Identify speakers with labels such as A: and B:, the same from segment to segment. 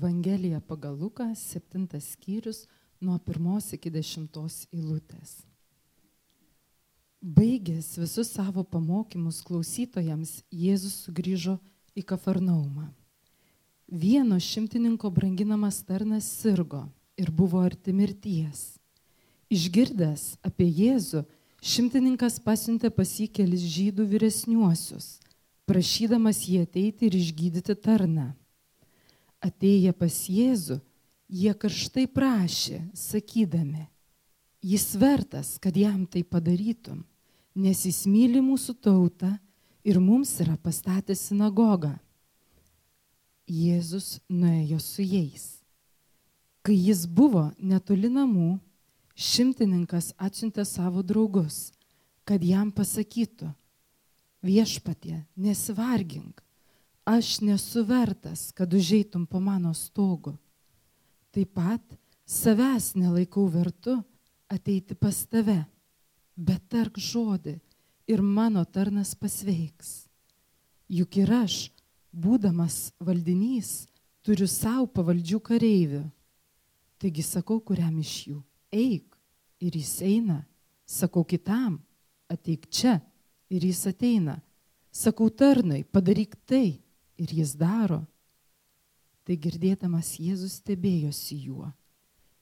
A: Evangelija pagal Luką, 7 skyrius, nuo 1 iki 10 eilutės. Baigęs visus savo pamokymus klausytojams, Jėzus sugrįžo į Kafarnaumą. Vieno šimtininko branginamas tarnas sirgo ir buvo arti mirties. Išgirdęs apie Jėzų, šimtininkas pasiuntė pas jį kelis žydų vyresniuosius, prašydamas jį ateiti ir išgydyti tarną. Atėję pas Jėzų, jie karštai prašė, sakydami, jis vertas, kad jam tai padarytum, nes jis myli mūsų tautą ir mums yra pastatęs sinagogą. Jėzus nuėjo su jais. Kai jis buvo netoli namų, šimtininkas atsiuntė savo draugus, kad jam pasakytų, viešpatie, nesivargink, aš nesu vertas, kad užeitum po mano stogu. Taip pat savęs nelaikau vertu ateiti pas tave, bet tark žodį ir mano tarnas pasveiks. Juk ir aš, būdamas valdinys, turiu savo pavaldžių kareivių. Taigi sakau kuriam iš jų, eik ir jis eina, sakau kitam, ateik čia ir jis ateina, sakau tarnai, padaryk tai ir jis daro. Tai girdėdamas Jėzus stebėjosi juo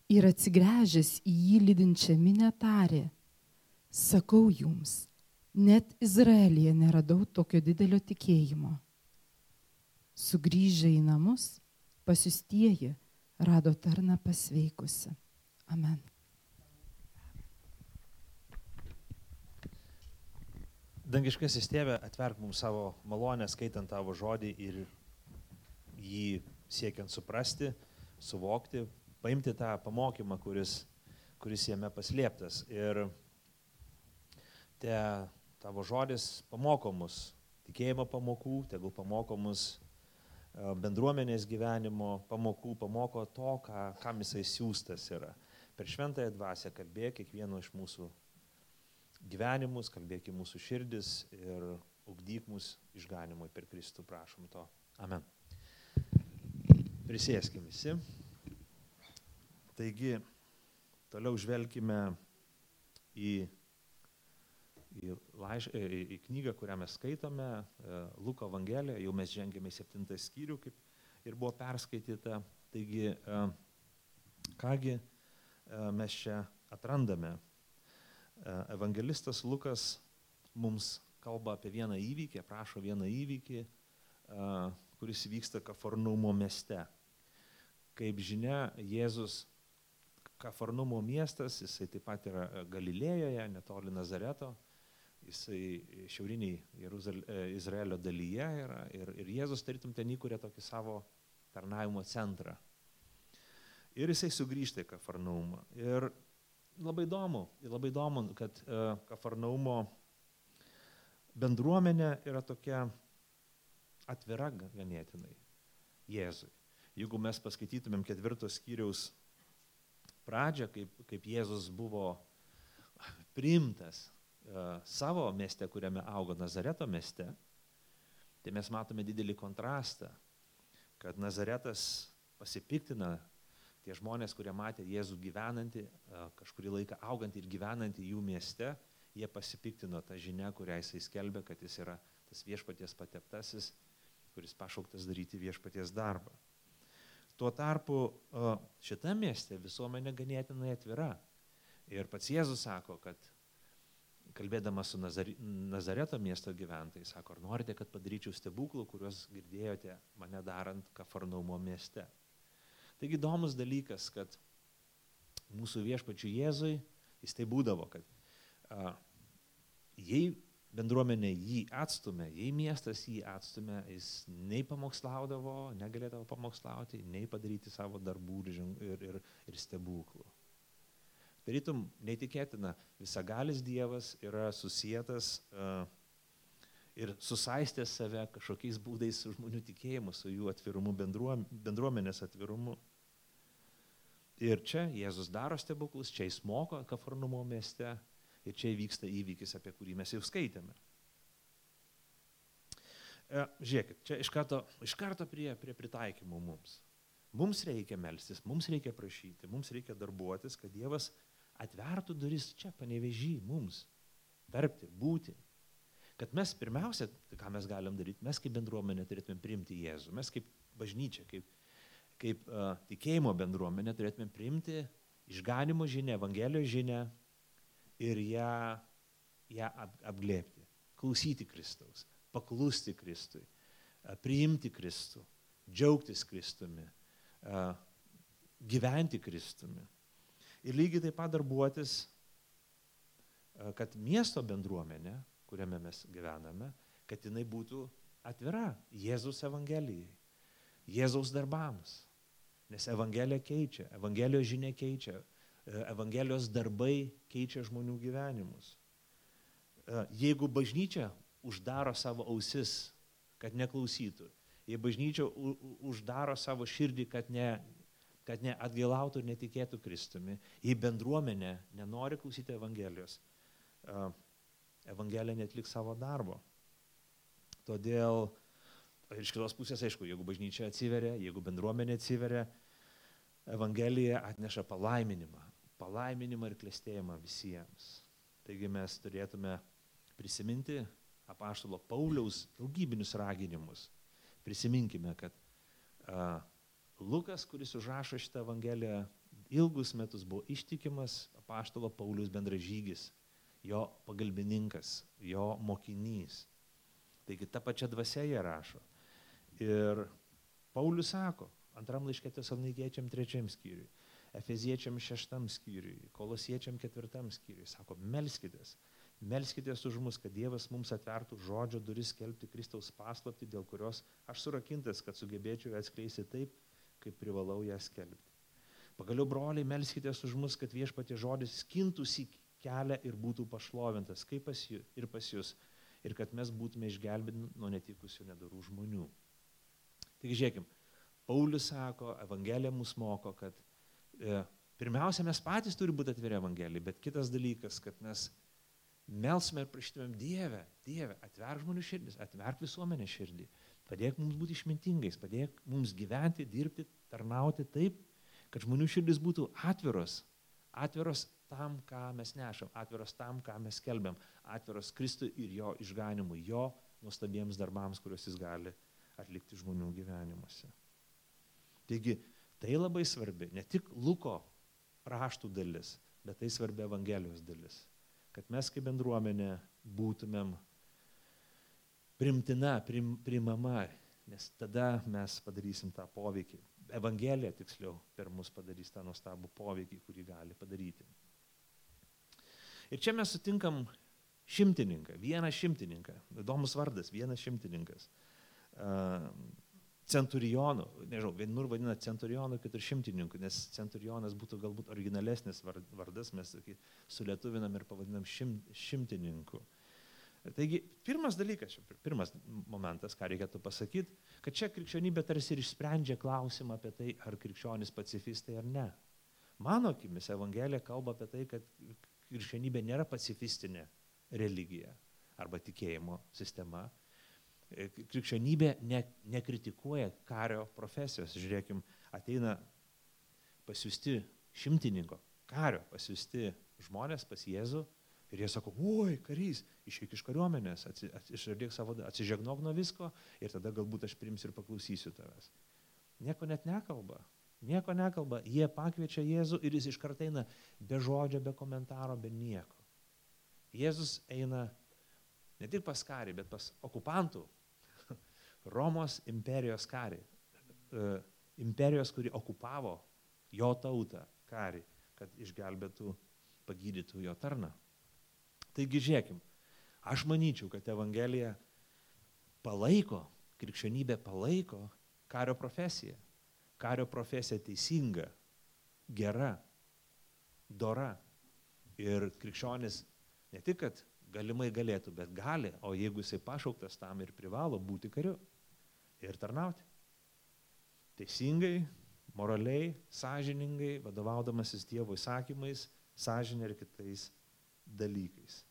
A: ir atsigręžęs į jį lydinčią minę tarė, sakau jums, net Izraelyje neradau tokio didelio tikėjimo. Sugryžę į namus, pasistieji rado tarną pasveikusi. Amen.
B: Dangiškasis tėvė, atverk mums savo malonę, skaitant tavo žodį ir jį siekiant suprasti, suvokti, paimti tą pamokymą, kuris, kuris jame paslėptas. Ir te tavo žodis pamoko mus tikėjimo pamokų, tegul pamoko mus e, bendruomenės gyvenimo pamokų, pamoko to, ką, kam jisai siūstas yra. Per šventąją dvasę kalbėk kiekvieno iš mūsų gyvenimus, kalbėk į mūsų širdis ir ugdyk mus išganimui per Kristų, prašom to. Amen. Prisėskim visi. Taigi, toliau žvelgime į, į, laiš, e, į, į knygą, kurią mes skaitome, e, Luko Evangeliją, jau mes žengėme į septintą skyrių, kaip ir buvo perskaityta. Taigi, e, kągi mes čia atrandame E, evangelistas Lukas mums kalba apie vieną įvykį, prašo vieną įvykį, e, kuris vyksta Kafarnumo mieste. Kaip žinia, Jėzus Kafarnumo miestas, jisai taip pat yra Galilėjoje, netoli Nazareto, jisai šiauriniai Jeruzal... E, Izraelio dalyje yra ir, ir Jėzus tarytum ten įkūrė tokį savo tarnavimo centrą. Ir jisai sugrįžta į Kafarnaumą. Ir labai įdomu, labai įdomu, kad uh, Kafarnaumo bendruomenė yra tokia atvira ganėtinai Jėzui. Jeigu mes paskaitytumėm ketvirtos skyriaus pradžią, kaip, kaip Jėzus buvo priimtas uh, savo mieste, kuriame augo Nazareto mieste, tai mes matome didelį kontrastą, kad Nazaretas pasipiktina tie žmonės, kurie matė Jėzų gyvenantį, kažkurį laiką augantį ir gyvenantį jų mieste, jie pasipiktino tą žinę, kurią jisai skelbė, kad jis yra tas viešpaties pateptasis, kuris pašauktas daryti viešpaties darbą. Tuo tarpu šitame mieste visuomenė ganėtinai atvira. Ir pats Jėzus sako, kad kalbėdamas su Nazareto miesto gyventojais, sako, ar norite, kad padaryčiau stebuklų, kuriuos girdėjote mane darant Kafarnaumo mieste. Taigi įdomus dalykas, kad mūsų viešpačių Jėzui jis tai būdavo, kad a, jei bendruomenė jį atstumė, jei miestas jį atstumė, jis nei pamokslaudavo, negalėdavo pamokslauti, nei padaryti savo darbų ir, ir, ir, stebuklų. Tarytum, neįtikėtina, visagalis Dievas yra susijęs uh, ir susaistęs save kažkokiais būdais su žmonių tikėjimu, su jų atvirumu, bendruomenės atvirumu. Ir čia Jėzus daro stebuklus, čia jis moko Kafarnumo mieste ir čia įvyksta įvykis, apie kurį mes jau skaitėme. E, žiūrėkit, čia iš karto, iš karto prie, prie pritaikymų mums. Mums reikia melstis, mums reikia prašyti, mums reikia darbuotis, kad Dievas atvertų duris čia, panevežį, mums, tarpti, būti. Kad mes pirmiausia, tai ką mes galim daryti, mes kaip bendruomenė turėtume priimti Jėzų, mes kaip bažnyčia, kaip, kaip uh, tikėjimo bendruomenė turėtume priimti išganimo žinę, Evangelijos žinę ir ją, ją ap, apglėpti, klausyti Kristaus, paklusti Kristui, uh, priimti Kristų, džiaugtis Kristumi, uh, gyventi Kristumi. Ir lygiai taip pat darbuotis, kad miesto bendruomenė, kuriame mes gyvename, kad jinai būtų atvira Jėzus Evangelijai, Jėzaus darbams. Nes Evangelija keičia, Evangelijos žinia keičia, e, Evangelijos darbai keičia žmonių gyvenimus. E, jeigu bažnyčia uždaro savo ausis, kad neklausytų, jei bažnyčia uždaro savo širdį, kad, ne, kad neatgailautų ir netikėtų Kristumi, jei bendruomenė nenori klausyti Evangelijos, e, Evangelija netliks savo darbo. Todėl ir iš kitos pusės, aišku, jeigu bažnyčia atsiveria, jeigu bendruomenė atsiveria, Evangelija atneša palaiminimą. Palaiminimą ir klėstėjimą visiems. Taigi mes turėtume prisiminti apaštalo Pauliaus daugybinius raginimus. Prisiminkime, kad uh, Lukas, kuris užrašo šitą Evangeliją, ilgus metus buvo ištikimas apaštalo Pauliaus bendražygis jo pagalbininkas, jo mokinys. Taigi ta pačia dvasia jie rašo. Ir Paulius sako, antram laiškė tesalonikiečiam trečiam skyriui, efeziečiam šeštam skyriui, kolosiečiam ketvirtam skyriui, sako, melskitės, melskitės už mus, kad Dievas mums atvertų žodžio duris skelbti Kristaus paslapti, dėl kurios aš surakintas, kad sugebėčiau atskleisti taip, kaip privalau ją skelbti. Pagaliau, broliai, melskitės už mus, kad viešpatė žodis skintųsi kelią ir būtų pašlovintas, kaip pas jų ir pas jūs, ir kad mes būtume išgelbėti nuo netikusių nedarų žmonių. Taigi žiūrėkim, Paulius sako, Evangelija mus moko, kad e, pirmiausia, mes patys turime būti atviri Evangelijai, bet kitas dalykas, kad mes melsime ir prašytumėm Dievę, Dievę, atverk žmonių širdis, atverk visuomenę širdį, padėk mums būti išmintingais, padėk mums gyventi, dirbti, tarnauti taip, kad žmonių širdis būtų atviros, atviros tam, ką mes nešam, atviros tam, ką mes kelbiam, atviros Kristui ir jo išganimui, jo nuostabiems darbams, kuriuos jis gali atlikti žmonių gyvenimuose. Taigi, tai labai svarbi, ne tik Luko raštų dalis, bet tai svarbi Evangelijos dalis. Kad mes kaip bendruomenė būtumėm primtina, prim, primama, nes tada mes padarysim tą poveikį. Evangelija tiksliau per mus padarys tą nuostabų poveikį, kurį gali padaryti. Ir čia mes sutinkam šimtininką, vieną šimtininką, įdomus vardas, vienas šimtininkas. Centurionų, nežinau, vienur vadina centurionų, kitur šimtininku, nes centurionas būtų galbūt originalesnis vardas, mes sulietuvinam ir pavadinam šim, šimtininku. Taigi, pirmas dalykas, pirmas momentas, ką reikėtų pasakyti, kad čia krikščionybė tarsi ir išsprendžia klausimą apie tai, ar krikščionys pacifistai ar ne. Mano akimis Evangelija kalba apie tai, kad krikščionybė nėra pacifistinė religija arba tikėjimo sistema. E, krikščionybė ne, nekritikuoja kario profesijos. Žiūrėkim, ateina pasiūsti šimtininko, kario pasiūsti žmonės pas Jėzų ir jie sako, oi, karys, išeik iš kariuomenės, išradėk savo, atsižegnok nuo visko ir tada galbūt aš primsiu ir paklausysiu tavęs. Nieko net nekalba. Nieko nekalba, jie pakviečia Jėzų ir jis iš karto eina be žodžio, be komentaro, be nieko. Jėzus eina ne tik pas karį, bet pas okupantų, Romos imperijos karį, e, imperijos, kuri okupavo jo tautą karį, kad išgelbėtų, pagydytų jo tarną. Taigi žiūrėkim, aš manyčiau, kad Evangelija palaiko, krikščionybė palaiko kario profesiją kario profesija teisinga, gera, dora. Ir krikščionis ne tik, kad galimai galėtų, bet gali, o jeigu jisai pašauktas tam ir privalo būti kariu ir tarnauti. Teisingai, moraliai, sąžiningai, vadovaudamasis Dievo įsakymais, sąžinė ir kitais dalykais.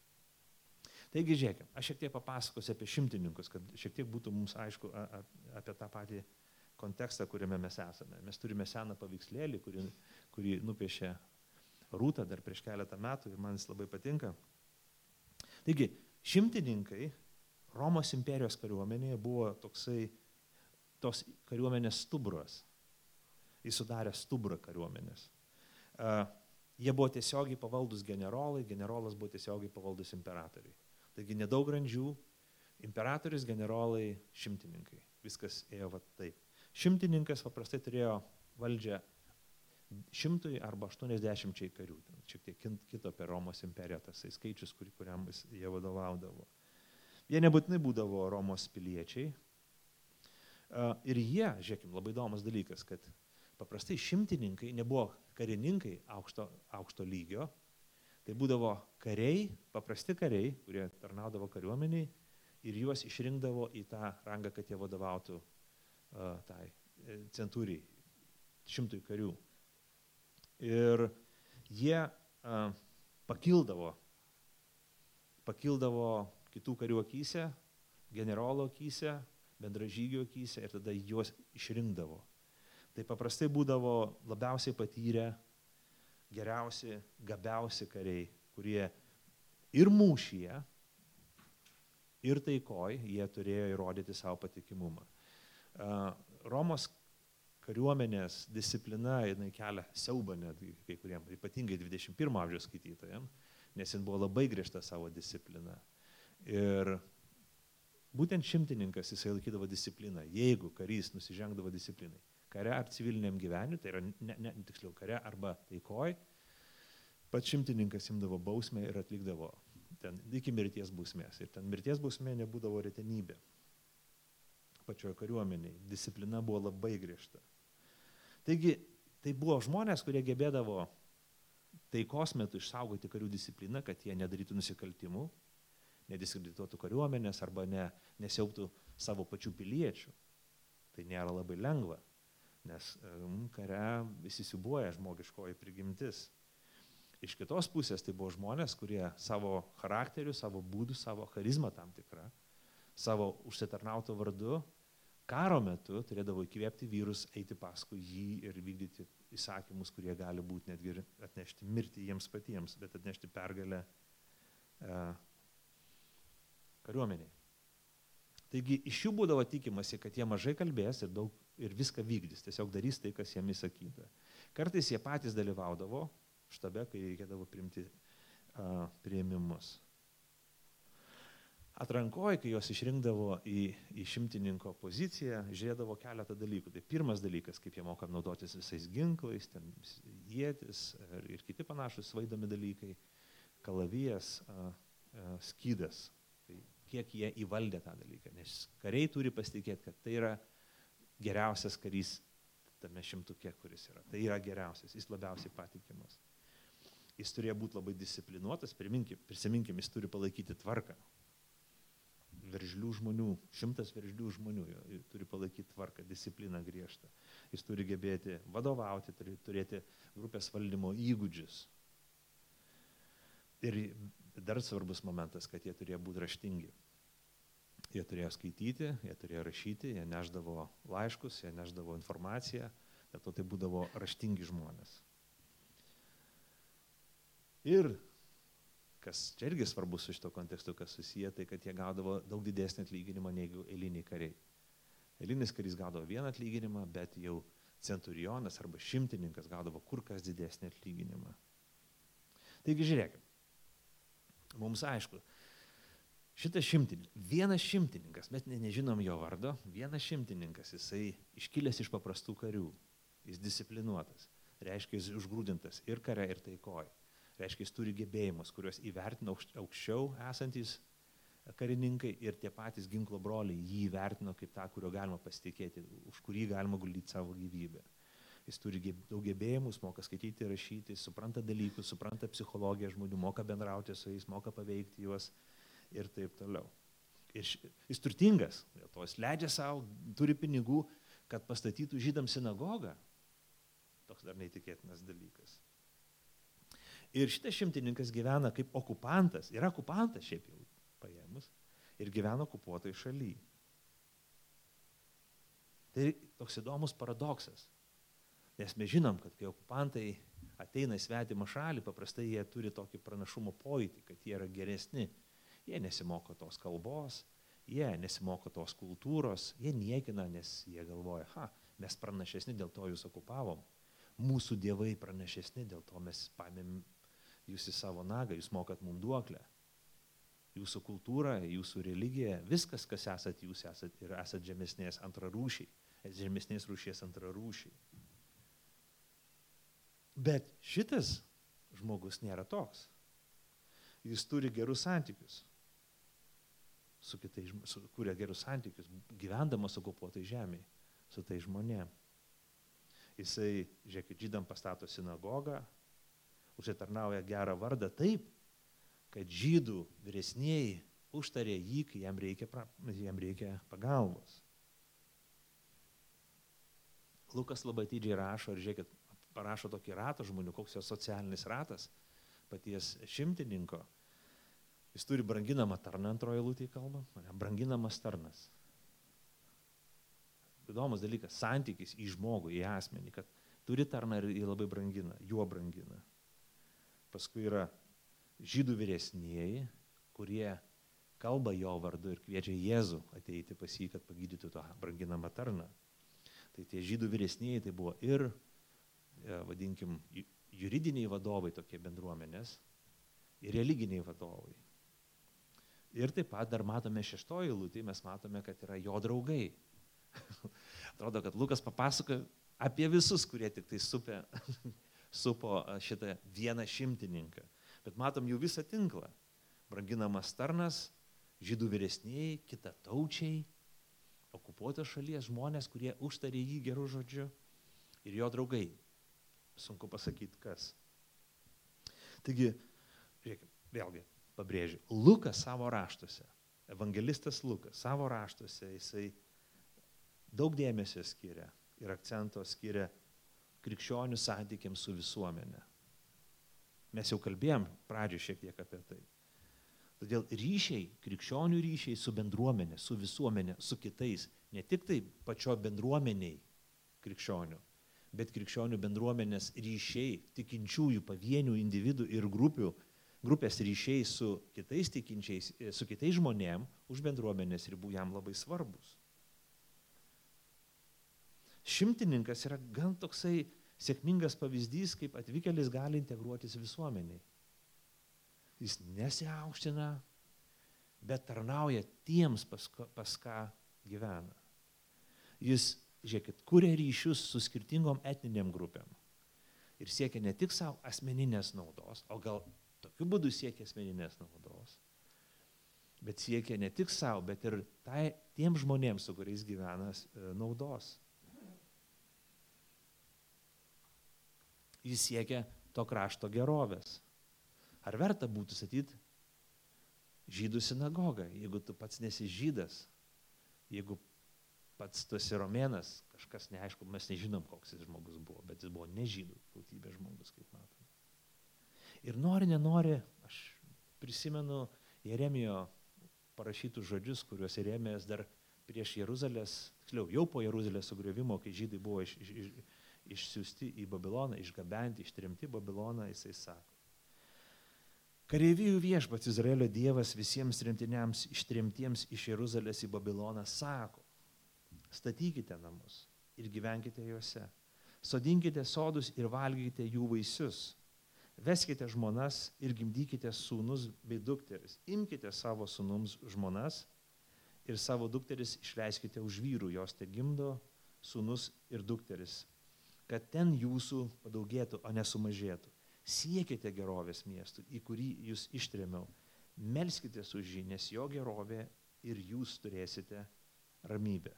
B: Taigi, žiūrėkime, aš šiek tiek papasakosiu apie šimtininkus, kad šiek tiek būtų mums aišku apie tą patį kontekstą, kuriame mes esame. Mes turime seną paveikslėlį, kurį, kurį nupiešė Rūta dar prieš keletą metų ir man jis labai patinka. Taigi, šimtininkai Romos imperijos kariuomenėje buvo toksai tos kariuomenės stubras. Jis sudarė stubrą kariuomenės. Uh, jie buvo tiesiogiai pavaldus generolai, generolas buvo tiesiogiai pavaldus imperatoriai. Taigi nedaug grandžių, imperatorius, generolai, šimtininkai. Viskas ėjo va taip. Šimtininkas paprastai turėjo valdžią šimtui arba aštuoniasdešimčiai karių. Ten šiek tiek kito per Romos imperiją tasai skaičius, kur, kuriam jie vadovaudavo. Jie nebūtinai būdavo Romos piliečiai. Ir jie, žiūrėkime, labai įdomus dalykas, kad paprastai šimtininkai nebuvo karininkai aukšto, aukšto lygio, tai būdavo kariai, paprasti kariai, kurie tarnaudavo kariuomeniai ir juos išrinkdavo į tą rangą, kad jie vadovautų uh, tai e, centūriai, šimtui karių. Ir jie uh, pakildavo, pakildavo kitų karių akise, generolo akise, bendražygio akise ir tada juos išrinkdavo. Tai paprastai būdavo labiausiai patyrę, geriausi, gabiausi kariai, kurie ir mūšyje, ir taikoj jie turėjo įrodyti savo patikimumą. Romos kariuomenės disciplina, jinai kelia siaubą netgi kai kuriem, ypatingai 21 amžiaus skaitytojams, nes jin buvo labai griežta savo disciplina. Ir būtent šimtininkas jisai laikydavo discipliną, jeigu karys nusižengdavo disciplinai. Kare ar civiliniam gyvenimu, tai yra, ne, ne, tiksliau, kare arba taikoj, pats šimtininkas imdavo bausmę ir atlikdavo ten iki mirties bausmės. Ir ten mirties bausmė nebūdavo retenybė pačioje kariuomeniai. Disciplina buvo labai griežta. Taigi, tai buvo žmonės, kurie gebėdavo taikos metu išsaugoti karių discipliną, kad jie nedarytų nusikaltimų, nediskredituotų kariuomenės arba ne, nesiauptų savo pačių piliečių. Tai nėra labai lengva, nes um, kare visi siubuoja žmogiškoji prigimtis. Iš kitos pusės tai buvo žmonės, kurie savo charakteriu, savo būdu, savo charizmą tam tikrą, savo užsitarnauto vardu karo metu turėdavo įkvėpti vyrus eiti paskui jį ir vykdyti įsakymus, kurie gali būti netgi ir atnešti mirtį jiems patiems, bet atnešti pergalę e, kariuomeniai. Taigi iš jų būdavo tikimasi, kad jie mažai kalbės ir, daug, ir viską vykdys, tiesiog darys tai, kas jiems įsakyta. Kartais jie patys dalyvaudavo štabe, kai reikėdavo priimti uh, prieimimus. Atrankoje, kai juos išrinkdavo į, į šimtininko poziciją, žiūrėdavo keletą dalykų. Tai pirmas dalykas, kaip jie moka naudotis visais ginklais, ten jėtis ir, ir kiti panašus svaidomi dalykai, kalavijas, skydas. Tai kiek jie įvaldė tą dalyką. Nes kariai turi pasitikėti, kad tai yra geriausias karys tame šimtuke, kuris yra. Tai yra geriausias, jis labiausiai patikimas. Jis turėjo būti labai disciplinuotas, prisiminkim, jis turi palaikyti tvarką veržlių žmonių, šimtas veržlių žmonių turi palaikyti tvarką, discipliną griežtą. Jis turi gebėti vadovauti, turi turėti grupės valdymo įgūdžius. Ir dar svarbus momentas, kad jie turėjo būti raštingi. Jie turėjo skaityti, jie turėjo rašyti, jie neždavo laiškus, jie neždavo informaciją, dėl to tai būdavo raštingi žmonės. Ir kas čia irgi svarbu su šito kontekstu, kas susiję, tai kad jie gaudavo daug didesnį atlyginimą negu eiliniai kariai. Eilinis karys gaudavo vieną atlyginimą, bet jau centurionas arba šimtininkas gaudavo kur kas didesnį atlyginimą. Taigi žiūrėkime, mums aišku, šitas šimtininkas, vienas šimtininkas, mes ne, nežinom jo vardo, vienas šimtininkas, jisai iškilęs iš paprastų karių, jis disciplinuotas, reiškia jis užgrūdintas ir kare, ir taikoje reiškia, jis turi gebėjimus, kuriuos įvertina aukščiau esantys karininkai ir tie patys ginklo broliai jį įvertino kaip tą, kurio galima pasitikėti, už kurį galima guldyti savo gyvybę. Jis turi daug gebėjimų, moka skaityti, rašyti, supranta dalykus, supranta psichologiją žmonių, moka bendrauti su jais, moka paveikti juos ir taip toliau. Ir jis turtingas, to jis leidžia savo, turi pinigų, kad pastatytų žydams sinagogą. Toks dar neįtikėtinas dalykas. Ir šitas šimtininkas gyvena kaip okupantas, yra okupantas šiaip jau paėmus, ir gyvena okupuotoj šalyje. Tai toks įdomus paradoksas. Nes mes žinom, kad kai okupantai ateina į svetimą šalį, paprastai jie turi tokį pranašumo pojūtį, kad jie yra geresni. Jie nesimoko tos kalbos, jie nesimoko tos kultūros, jie niekina, nes jie galvoja, ha, mes pranašesni, dėl to jūs okupavom. Mūsų dievai pranašesni, dėl to mes paėmėm jūs į savo nagą, jūs mokat mums duoklę. Jūsų kultūra, jūsų religija, viskas, kas esat, jūs esat ir esat žemesnės antrarūšiai, žemesnės rūšies antrarūšiai. Bet šitas žmogus nėra toks. Jis turi gerus santykius su kitais, su, kuria gerus santykius, gyvendamas okupuotai žemėje, su tai žmonėm. Jisai, žiūrėkit, žydam pastato sinagogą, užsitarnauja gerą vardą taip, kad žydų vyresnėji užtarė jį, kai jam reikia, jam reikia pagalbos. Lukas labai didžiai rašo ir žiūrėkit, parašo tokį ratą žmonių, koks jo socialinis ratas paties šimtininko. Jis turi branginamą tarną antroje lūtėje kalbą, branginamas tarnas. Įdomus dalykas - santykis į žmogų, į asmenį, kad turi tarną ir jį labai brangina, juo brangina. Paskui yra žydų vyresnieji, kurie kalba jo vardu ir kviečia Jėzų ateiti pas jį, kad pagydytų tą branginamą tarną. Tai tie žydų vyresnieji tai buvo ir E, vadinkim, juridiniai vadovai tokie bendruomenės ir religiniai vadovai. Ir taip pat dar matome šeštoji lūtį, mes matome, kad yra jo draugai. Atrodo, kad Lukas papasakoja apie visus, kurie tik tai supė, supo šitą vieną šimtininką. Bet matom jų visą tinklą. Branginamas tarnas, žydų vyresniai, kita taučiai, okupuotos šalies žmonės, kurie užtarė jį gerų žodžių ir jo draugai sunku pasakyti kas. Taigi, žiūrėkime, vėlgi pabrėžiu, Lukas savo raštuose, evangelistas Lukas savo raštuose, jisai daug dėmesio skiria ir akcento skiria krikščionių santykiams su visuomenė. Mes jau kalbėjom pradžioje šiek tiek apie tai. Todėl ryšiai, krikščionių ryšiai su bendruomenė, su visuomenė, su kitais, ne tik tai pačio bendruomeniai krikščionių, bet krikščionių bendruomenės ryšiai, tikinčiųjų pavienių individų ir grupių, grupės ryšiai su kitais tikinčiais, su kitais žmonėm už bendruomenės ribų jam labai svarbus. Šimtininkas yra gan toksai sėkmingas pavyzdys, kaip atvykėlis gali integruotis visuomeniai. Jis nesiaukština, bet tarnauja tiems, pas, pas ką gyvena. Jis žiūrėkit, kuria ryšius su skirtingom etniniam grupėm. Ir siekia ne tik savo asmeninės naudos, o gal tokiu būdu siekia asmeninės naudos, bet siekia ne tik savo, bet ir tai, tiem žmonėms, su kuriais gyvena e, naudos. Jis siekia to krašto gerovės. Ar verta būtų statyti žydų sinagogą, jeigu tu pats nesi žydas, jeigu pats tu esi romėnas, kažkas neaišku, mes nežinom, koks jis žmogus buvo, bet jis buvo nežydų tautybės žmogus, kaip matome. Ir nori, nenori, aš prisimenu Jeremijo parašytus žodžius, kuriuos Jeremijas dar prieš Jeruzalės, tiksliau, jau po Jeruzalės sugriovimo, kai žydai buvo iš, iš, iš, išsiųsti į Babiloną, išgabenti, ištrimti Babiloną, jisai sako. Kareivijų viešpats Izraelio Dievas visiems tremtiniams ištrimtiems iš Jeruzalės į Babiloną sako, statykite namus ir gyvenkite juose. Sodinkite sodus ir valgykite jų vaisius. Veskite žmonas ir gimdykite sūnus bei dukteris. Imkite savo sūnums žmonas ir savo dukteris išleiskite už vyrų, jos te gimdo sūnus ir dukteris, kad ten jūsų padaugėtų, o nesumažėtų. Siekite gerovės miestų, į kurį jūs ištrėmiau. Melskite už jį, nes jo gerovė ir jūs turėsite ramybę.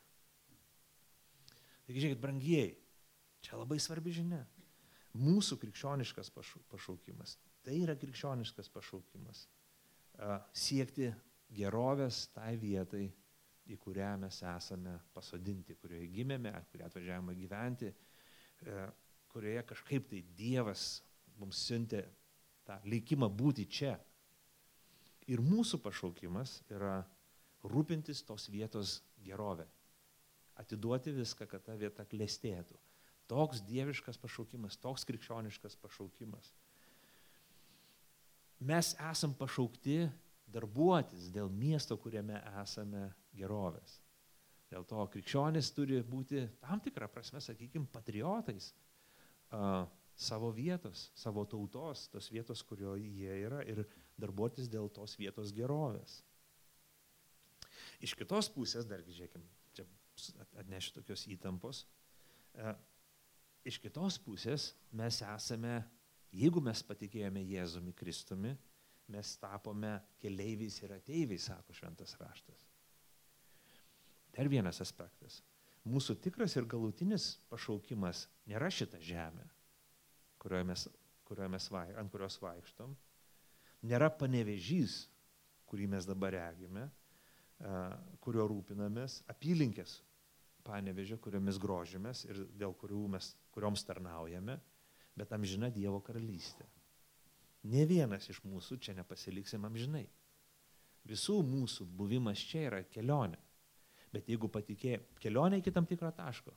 B: Taigi žiūrėkit, brangieji, čia labai svarbi žinia. Mūsų krikščioniškas pašaukimas, tai yra krikščioniškas pašaukimas. Siekti gerovės tai vietai, į kurią mes esame pasodinti, kurioje gimėme, kurioje atvažiavome gyventi, kurioje kažkaip tai Dievas mums siuntė tą likimą būti čia. Ir mūsų pašaukimas yra rūpintis tos vietos gerovę atiduoti viską, kad ta vieta klestėtų. Toks dieviškas pašaukimas, toks krikščioniškas pašaukimas. Mes esam pašaukti darbuotis dėl miesto, kuriame esame gerovės. Dėl to krikščionis turi būti tam tikrą prasme, sakykime, patriotais a, savo vietos, savo tautos, tos vietos, kurioje jie yra ir darbuotis dėl tos vietos gerovės. Iš kitos pusės, dargi žiūrėkim, čia atneši tokios įtampos, a, iš kitos pusės mes esame, jeigu mes patikėjome Jėzumi Kristumi, mes tapome keleiviais ir ateiviais, sako šventas raštas. Dar vienas aspektas. Mūsų tikras ir galutinis pašaukimas nėra šita žemė, kurioje mes, kurioje mes vai, ant kurios vaikštom, nėra panevežys, kurį mes dabar regime, kurio rūpinamės, apylinkės panevežė, kuriomis grožimės ir dėl kurių mes, kurioms tarnaujame, bet amžina Dievo karalystė. Ne vienas iš mūsų čia nepasiliksim amžinai. Visų mūsų buvimas čia yra kelionė. Bet jeigu patikė, kelionė iki tam tikro taško.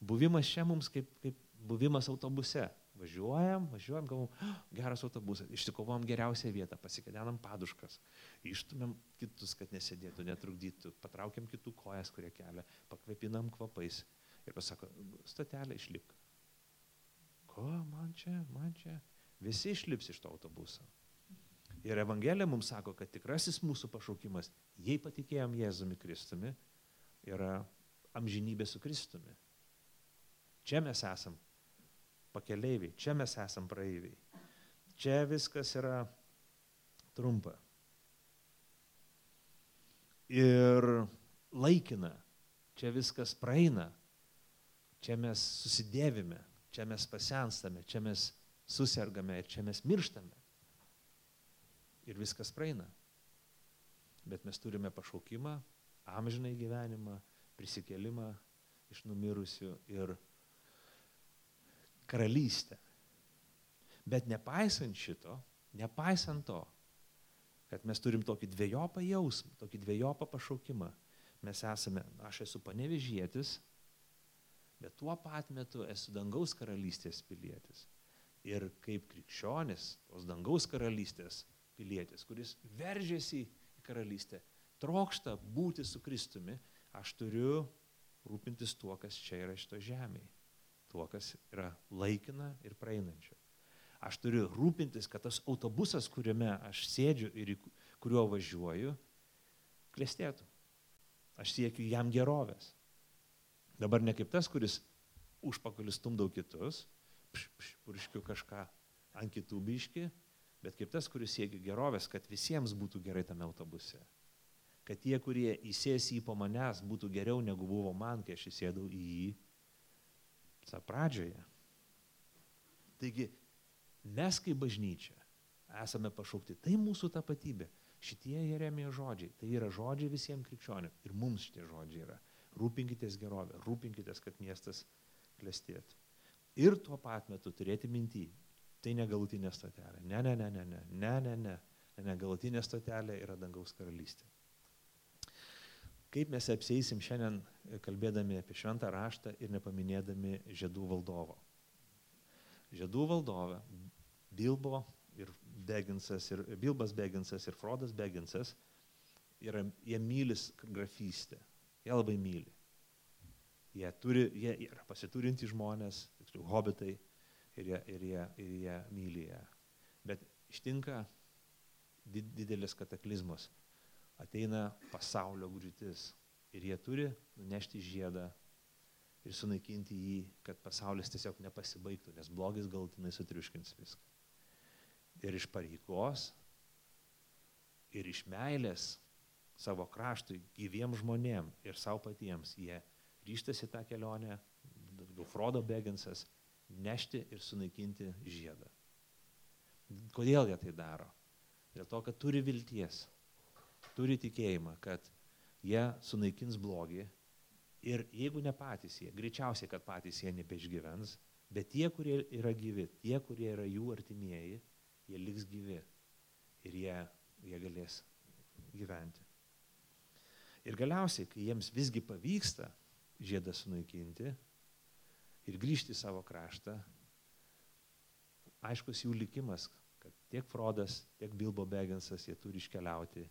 B: Buvimas čia mums kaip, kaip buvimas autobuse. Važiuojam, važiuojam, galvom, oh, geras autobusas, išsikovom geriausią vietą, pasikedenam paduškas, ištumėm kitus, kad nesėdėtų, netrukdytų, patraukiam kitų kojas, kurie kelia, pakvepinam kvapais ir pasako, statelė išlipk. Ko man čia, man čia? Visi išlips iš to autobuso. Ir Evangelija mums sako, kad tikrasis mūsų pašaukimas, jei patikėjom Jėzumi Kristumi, yra amžinybė su Kristumi. Čia mes esam pakeleiviai, čia mes esam praeiviai. Čia viskas yra trumpa. Ir laikina, čia viskas praeina, čia mes susidėvime, čia mes pasenstame, čia mes susirgame ir čia mes mirštame. Ir viskas praeina. Bet mes turime pašaukimą, amžinai gyvenimą, prisikelimą iš numirusių ir karalystę. Bet nepaisant šito, nepaisant to, kad mes turim tokį dviejopą jausmą, tokį dviejopą pašaukimą, mes esame, aš esu panevežėtis, bet tuo pat metu esu dangaus karalystės pilietis ir kaip krikščionis, tos dangaus karalystės pilietis, kuris veržėsi į karalystę, trokšta būti su Kristumi, aš turiu rūpintis tuo, kas čia yra šito žemėje, tuo, kas yra laikina ir praeinančio. Aš turiu rūpintis, kad tas autobusas, kuriame aš sėdžiu ir kuriuo važiuoju, klestėtų. Aš siekiu jam gerovės. Dabar ne kaip tas, kuris užpakalis stumdau kitus, purškiu kažką ant kitų biški, bet kaip tas, kuris siekia gerovės, kad visiems būtų gerai tame autobuse. Kad tie, kurie įsės į po manęs, būtų geriau negu buvo man, kai aš įsėdau į jį tą pradžioje. Taigi, mes kaip bažnyčia esame pašaukti, tai mūsų tapatybė. Šitie Jeremijos žodžiai, tai yra žodžiai visiems krikščionėm. Ir mums šitie žodžiai yra. Rūpinkitės gerovę, rūpinkitės, kad miestas klestėtų ir tuo pat metu turėti mintį, tai negalutinė stotelė. Ne, ne, ne, ne, ne, ne, ne, ne. Negalutinė stotelė yra dangaus karalystė. Kaip mes apsėsim šiandien, e, kalbėdami apie šventą raštą ir nepaminėdami žiedų valdovo. Žiedų valdovė Bilbo ir Beginsas, ir Bilbas Beginsas ir Frodas Beginsas, yra, jie mylis grafystę. Jie labai myli. Jie, turi, jie yra pasiturinti žmonės, tiksliau, hobitai, ir jie, ir jie, ir jie myli ją. Bet ištinka didelis kataklizmas. Ateina pasaulio griūtis ir jie turi nunešti žiedą ir sunaikinti jį, kad pasaulis tiesiog nepasibaigtų, nes blogis galtinai sutriuškins viską. Ir iš pareigos, ir iš meilės savo kraštui, gyviem žmonėm ir savo patiems jie ryštasi tą kelionę, Frodo Beginsas, nešti ir sunaikinti žiedą. Kodėl jie tai daro? Dėl to, kad turi vilties, turi tikėjimą, kad jie sunaikins blogį ir jeigu ne patys jie, greičiausiai, kad patys jie nebeišgyvens, bet tie, kurie yra gyvi, tie, kurie yra jų artimieji, jie liks gyvi ir jie, jie galės gyventi. Ir galiausiai, kai jiems visgi pavyksta žiedą sunaikinti ir grįžti į savo kraštą. Aiškus jų likimas, kad tiek Frodas, tiek Bilbo Beginsas jie turi iškeliauti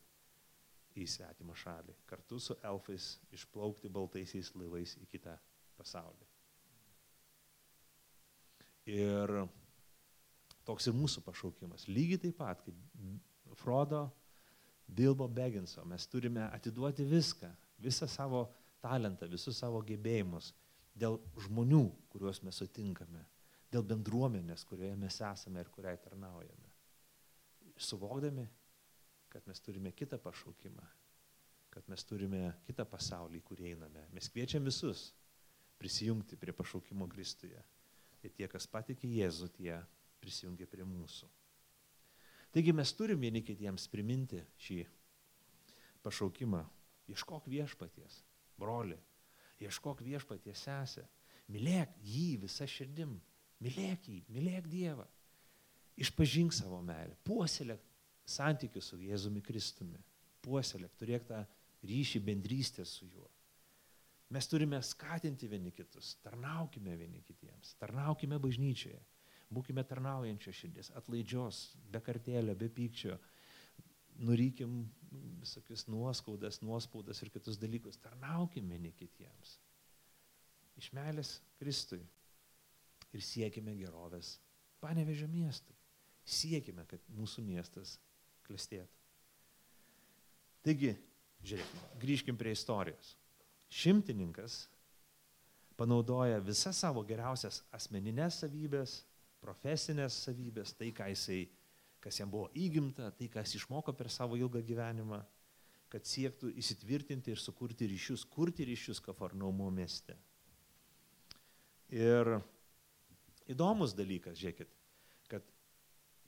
B: į svetimą šalį, kartu su elfais išplaukti baltaisiais laivais į kitą pasaulį. Ir toks ir mūsų pašaukimas. Lygiai taip pat kaip Frodo, Bilbo Beginso, mes turime atiduoti viską, visą savo talentą, visus savo gebėjimus dėl žmonių, kuriuos mes sutinkame, dėl bendruomenės, kurioje mes esame ir kuriai tarnaujame. Suvokdami, kad mes turime kitą pašaukimą, kad mes turime kitą pasaulį, kur einame. Mes kviečiam visus prisijungti prie pašaukimo Kristuje. Ir tie, kas patikė Jėzų, tie prisijungia prie mūsų. Taigi mes turim vieni kitiems priminti šį pašaukimą. Ieškok viešpaties, broli, ieškok viešpaties sesę, mylėk jį visą širdim, mylėk jį, mylėk Dievą, išpažink savo meilę, puoselėk santykius su Jėzumi Kristumi. Puoselėk, turėk tą ryšį bendrystę su juo. Mes turime skatinti vieni kitus, tarnaukime vieni kitiems, tarnaukime bažnyčioje, būkime tarnaujančios širdies, atlaidžios, be kartėlio, be pykčio, nurykim visokius nuoskaudas, nuospaudas ir kitus dalykus, tarnaukime vieni kitiems. Iš meilės Kristui ir siekime gerovės panevežio miestui. Siekime, kad mūsų miestas klestėtų. Taigi, žiūrėkime, grįžkim prie istorijos. Šimtininkas panaudoja visas savo geriausias asmeninės savybės, profesinės savybės, tai, ką jisai, kas jam buvo įgimta, tai, kas išmoko per savo ilgą gyvenimą, kad siektų įsitvirtinti ir sukurti ryšius, kurti ryšius Kafarnaumo mieste. Ir įdomus dalykas, žiūrėkit, kad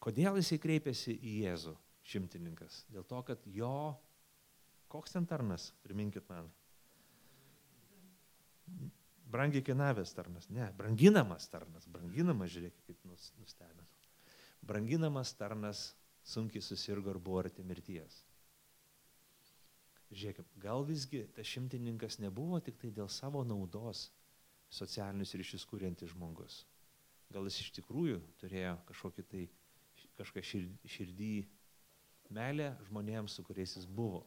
B: kodėl jisai kreipėsi į Jėzų šimtininkas? Dėl to, kad jo, koks ten tarnas, priminkit man. Brangiai kainavęs tarnas, ne, branginamas tarnas, branginamas, žiūrėkit, kaip nustebino. Branginamas tarnas sunkiai susirgo ir buvo arti mirties. Žiūrėkit, gal visgi tas šimtininkas nebuvo tik tai dėl savo naudos socialinius ryšius kūrintis žmogus. Gal jis iš tikrųjų turėjo kažkokį tai kažką širdį meilę žmonėms, su kuriais jis buvo.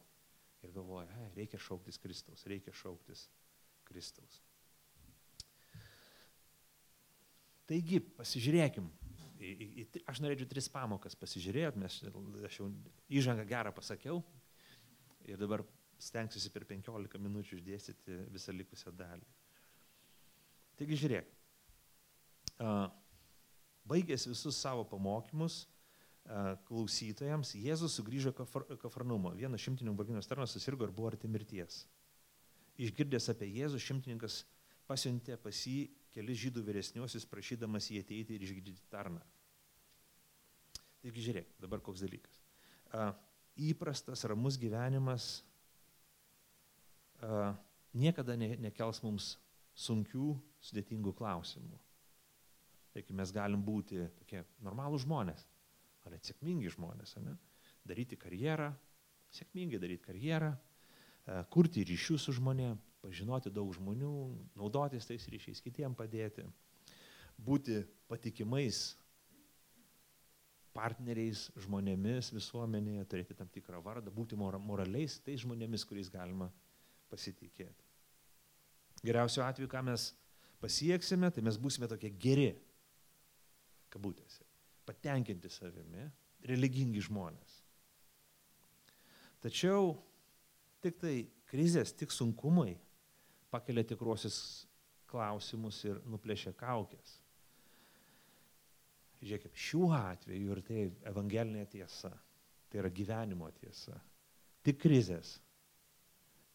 B: Ir galvoja, reikia šauktis Kristaus, reikia šauktis Kristaus. Taigi, pasižiūrėkim. Į, į, aš norėčiau tris pamokas pasižiūrėti, nes aš jau įžangą gerą pasakiau ir dabar stengsiuosi per 15 minučių išdėstyti visą likusią dalį. Taigi žiūrėk, baigęs visus savo pamokymus klausytojams, Jėzus sugrįžo Kafarnumo. Vienas šimtinių barginos tarnas susirgo ir buvo arti mirties. Išgirdęs apie Jėzų, šimtininkas pasiuntė pas jį kelis žydų vyresniuosius, prašydamas jį ateiti ir išgydyti tarną. Taigi žiūrėk, dabar koks dalykas. A, įprastas, ramus gyvenimas a, niekada ne, nekels mums sunkių, sudėtingų klausimų. Taigi mes galim būti tokie normalūs žmonės, ar net sėkmingi žmonės, ne? daryti karjerą, sėkmingai daryti karjerą, kurti ryšius su žmonėm, pažinoti daug žmonių, naudotis tais ryšiais, kitiem padėti, būti patikimais partneriais, žmonėmis visuomenėje, turėti tam tikrą vardą, būti moraliais tais žmonėmis, kuriais galima pasitikėti. Geriausiu atveju, ką mes pasieksime, tai mes būsime tokie geri, kabutėse, patenkinti savimi, religingi žmonės. Tačiau tik tai krizės, tik sunkumai pakelia tikruosius klausimus ir nuplėšia kaukės. Žiūrėkit, šiuo atveju ir tai evangelinė tiesa, tai yra gyvenimo tiesa. Tik krizės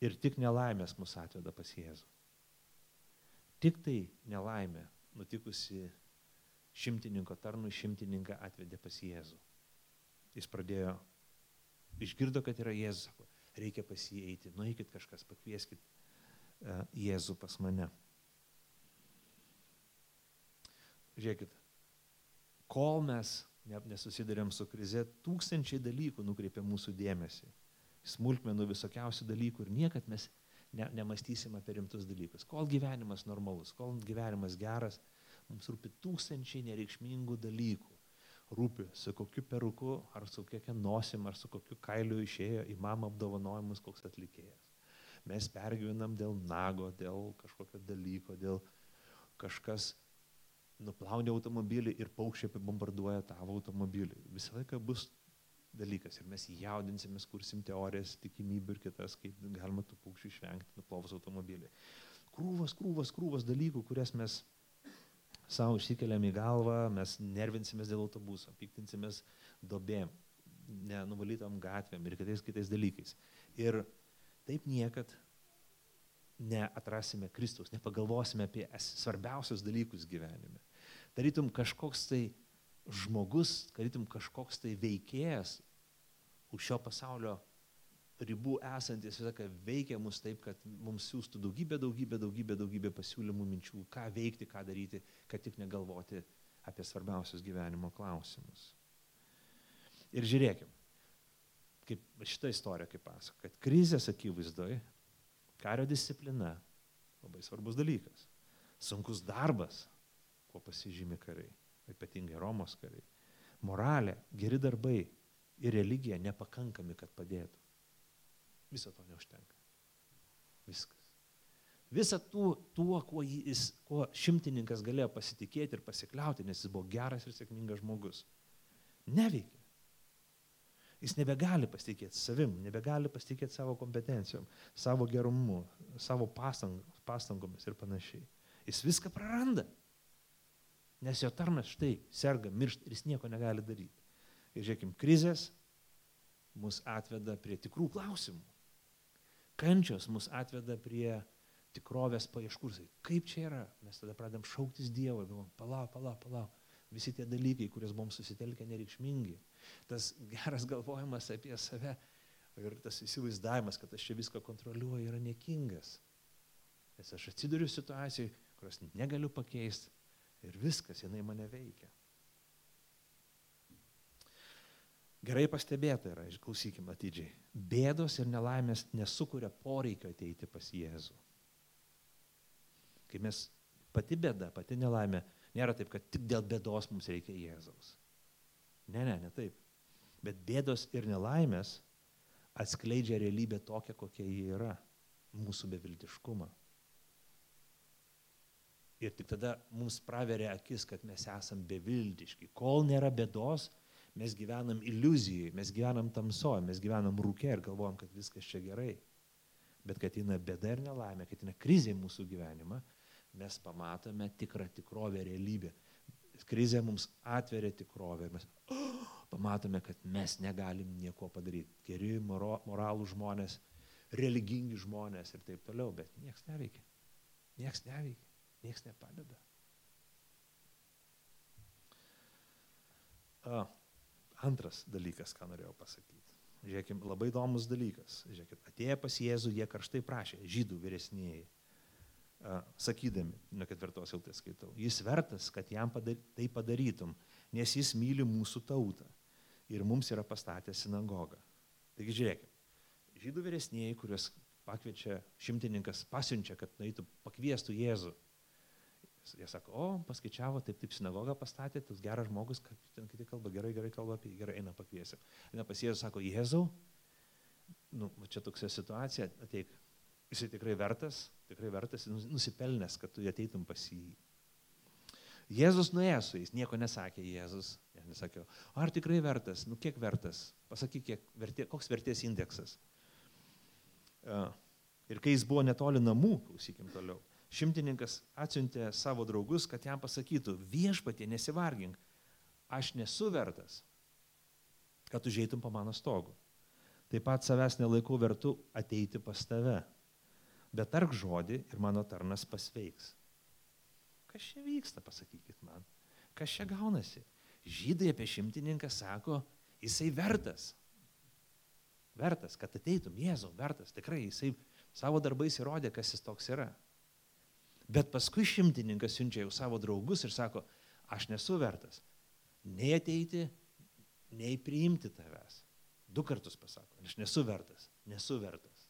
B: ir tik nelaimės mus atveda pas Jėzų. Tik tai nelaimė nutikusi šimtininko tarnui šimtininką atvedė pas Jėzų. Jis pradėjo, išgirdo, kad yra Jėzus, sako, reikia pas jį eiti, nueikit kažkas, pakvieskit uh, Jėzų pas mane. Žiūrėkit, kol mes nesusidurėm su krize, tūkstančiai dalykų nukreipia mūsų dėmesį. Smulkmenų visokiausių dalykų ir niekad mes ne, nemastysim apie rimtus dalykus. Kol gyvenimas normalus, kol gyvenimas geras, mums rūpi tūkstančiai nereikšmingų dalykų. Rūpi, su kokiu peruku, ar su kokia nosim, ar su kokiu kailiu išėjo į mamą apdovanojimus koks atlikėjas. Mes pergyvenam dėl nago, dėl kažkokio dalyko, dėl kažkas nuplaunė automobilį ir paukščiai bombarduoja tavo automobilį. Visą laiką bus dalykas ir mes jaudinsimės, kursim teorijas, tikimybių ir kitas, kaip galima tų paukščių išvengti nuplovus automobilį. Krūvas, krūvas, krūvas dalykų, kurias mes savo išsikeliam į galvą, mes nervinsimės dėl autobuso, piktinsimės dobėm, nenuvalytam gatvėm ir kitais kitais dalykais. Ir taip niekad neatrasime Kristaus, nepagalvosime apie svarbiausius dalykus gyvenime. Tarytum kažkoks tai žmogus, tarytum kažkoks tai veikėjas už šio pasaulio ribų esantis visą laiką veikia mus taip, kad mums siūstų daugybę, daugybę, daugybę, daugybę pasiūlymų, minčių, ką veikti, ką daryti, kad tik negalvoti apie svarbiausius gyvenimo klausimus. Ir žiūrėkim, kaip šitą istoriją, kaip pasako, kad krizės akivaizdoje kario disciplina labai svarbus dalykas. Sunkus darbas, kuo pasižymi kariai, ypatingai Romos kariai. Moralė, geri darbai ir religija nepakankami, kad padėtų. Viso to neužtenka. Viskas. Visa tuo, tuo kuo, jis, kuo šimtininkas galėjo pasitikėti ir pasikliauti, nes jis buvo geras ir sėkmingas žmogus, neveikia. Jis nebegali pasitikėti savim, nebegali pasitikėti savo kompetencijom, savo gerumu, savo pastang, pastangomis ir panašiai. Jis viską praranda. Nes jo tarnas štai serga, miršta ir jis nieko negali daryti. Ir žiūrėkim, krizės mus atveda prie tikrų klausimų. Kančios mus atveda prie tikrovės paieškų. Kaip čia yra? Mes tada pradedam šauktis Dievo galvom, palauk, palauk, palauk. Visi tie dalykai, kuriuos buvom susitelkę, nereikšmingi. Tas geras galvojimas apie save ir tas įsivaizdavimas, kad aš čia viską kontroliuoju, yra nekingas. Nes aš atsiduriu situacijai, kurios negaliu pakeisti ir viskas, jinai mane veikia. Gerai pastebėta yra, išklausykime atidžiai. Bėdos ir nelaimės nesukuria poreikio ateiti pas Jėzų. Kai mes pati bėda, pati nelaimė, nėra taip, kad tik dėl bėdos mums reikia Jėzaus. Ne, ne, ne taip. Bet bėdos ir nelaimės atskleidžia realybę tokią, kokia ji yra - mūsų beviltiškumą. Ir tik tada mums praveria akis, kad mes esam beviltiški. Kol nėra bėdos, mes gyvenam iliuzijai, mes gyvenam tamsoje, mes gyvenam rūkė ir galvojam, kad viskas čia gerai. Bet kad eina bėda ir nelaimė, kad eina krizė į mūsų gyvenimą, mes pamatome tikrą tikrovę, realybę. Krizė mums atveria tikrovę ir mes oh, pamatome, kad mes negalim nieko padaryti. Geri, moro, moralų žmonės, religingi žmonės ir taip toliau, bet niekas neveikia. Niekas neveikia. Niekas nepadeda. A, antras dalykas, ką norėjau pasakyti. Žiūrėkime, labai įdomus dalykas. Žiūrėkit, atėję pas Jėzų, jie karštai prašė, žydų vyresnėjai, a, sakydami, nuo ketvirtos eilutės skaitau, jis vertas, kad jam padar, tai padarytum, nes jis myli mūsų tautą ir mums yra pastatęs sinagogą. Taigi žiūrėkime, žydų vyresnėjai, kuriuos pakviečia šimtininkas, pasiunčia, kad nueitų, pakviestų Jėzų Jie sako, o, paskaičiavo, taip, taip, sinagogą pastatė, tas geras žmogus, kaip ten kiti kalba, gerai, gerai kalba apie jį, gerai, eina pakviesiu. Eina pas Jėzų, sako, Jėzau, nu, čia tokia situacija, ateik, jisai tikrai vertas, tikrai vertas, nusipelnęs, kad tu ateitum pas jį. Jėzus nuėjo su jais, nieko nesakė Jėzus. Nesakė, ar tikrai vertas, nu kiek vertas, pasakyk, kiek vertė, koks vertės indeksas. Ir kai jis buvo netoli namų, klausykim toliau, Šimtininkas atsiuntė savo draugus, kad jam pasakytų, viešpatie nesivargink, aš nesu vertas, kad užeitum po mano stogu. Taip pat savęs nelaikau vertu ateiti pas tave. Bet tark žodį ir mano tarnas pasveiks. Kas čia vyksta, pasakykit man. Kas čia gaunasi? Žydai apie šimtininką sako, jisai vertas. Vertas, kad ateitum, Jėzau, vertas. Tikrai jisai savo darbais įrodė, kas jis toks yra. Bet paskui šimtininkas siunčia jau savo draugus ir sako, aš nesu vertas nei ateiti, nei priimti tavęs. Du kartus pasako, aš nesu vertas, nesu vertas.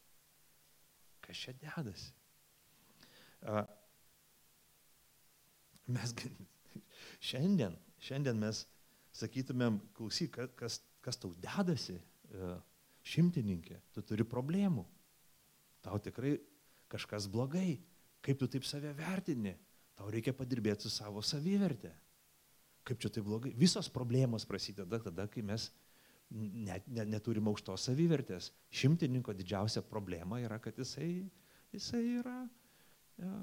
B: kas čia dedasi. Mes šiandien, šiandien mes sakytumėm, klausyk, kas, kas tau dedasi, e, šimtininkė, tu turi problemų. Tau tikrai kažkas blogai. Kaip tu taip save vertini? Tau reikia padirbėti su savo savivertė. Kaip čia tai blogai? Visos problemos prasideda tada, kai mes net, net, neturim aukštos savivertės. Šimtininko didžiausia problema yra, kad jisai, jisai yra, ja,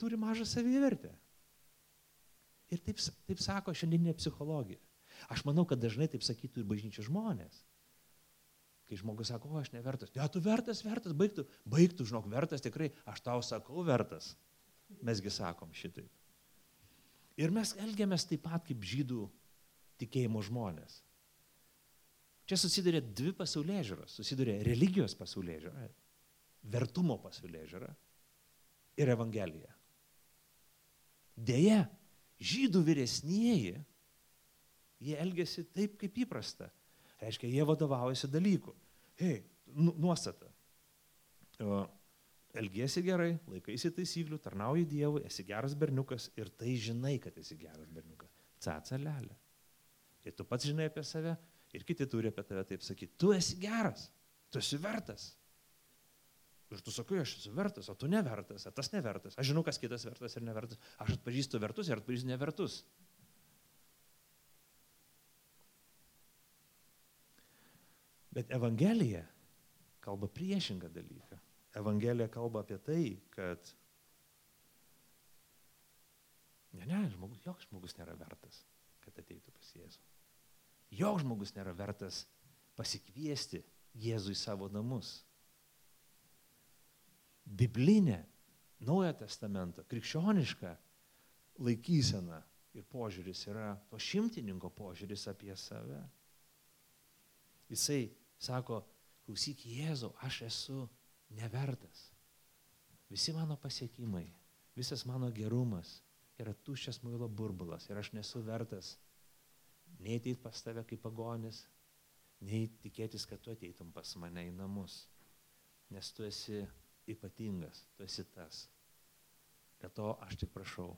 B: turi mažą savivertę. Ir taip, taip sako šiandieninė psichologija. Aš manau, kad dažnai taip sakytų ir bažnyčios žmonės. Kai žmogus sako, o aš nevertas, ne, tu vertas, vertas, baigtų, baigtų, žinok, vertas tikrai, aš tau sakau vertas. Mesgi sakom šitaip. Ir mes elgiamės taip pat kaip žydų tikėjimo žmonės. Čia susiduria dvi pasaulyje žiūros. Susiduria religijos pasaulyje žiūra, vertumo pasaulyje žiūra ir Evangelija. Deja, žydų vyresnieji, jie elgesi taip, kaip įprasta. Reiškia, jie vadovaujasi dalykų. Hei, nu, nuostata. Elgiesi gerai, laikaisi taisyklių, tarnauji Dievui, esi geras berniukas ir tai žinai, kad esi geras berniukas. Caca lelė. Ir tu pats žinai apie save, Ir kiti turi apie tave taip sakyti, tu esi geras, tu esi vertas. Ir tu sakai, aš esu vertas, o tu nevertas, o tas nevertas. Aš žinau, kas kitas vertas ir nevertas. Aš atpažįstu vertus ir atpažįstu nevertus. Bet Evangelija kalba priešingą dalyką. Evangelija kalba apie tai, kad ne, ne, žmogus, joks žmogus nėra vertas, kad ateitų pas Jėzų. Joks žmogus nėra vertas pasikviesti Jėzų į savo namus. Biblinė, Naujojo testamento, krikščioniška laikysena ir požiūris yra to šimtininko požiūris apie save. Jisai sako, klausyk Jėzau, aš esu nevertas. Visi mano pasiekimai, visas mano gerumas yra tuščias muilo burbulas ir aš nesu vertas nei ateit pas tave kaip pagonis, nei tikėtis, kad tu ateitum pas mane į namus. Nes tu esi ypatingas, tu esi tas. Dėl to aš tik prašau,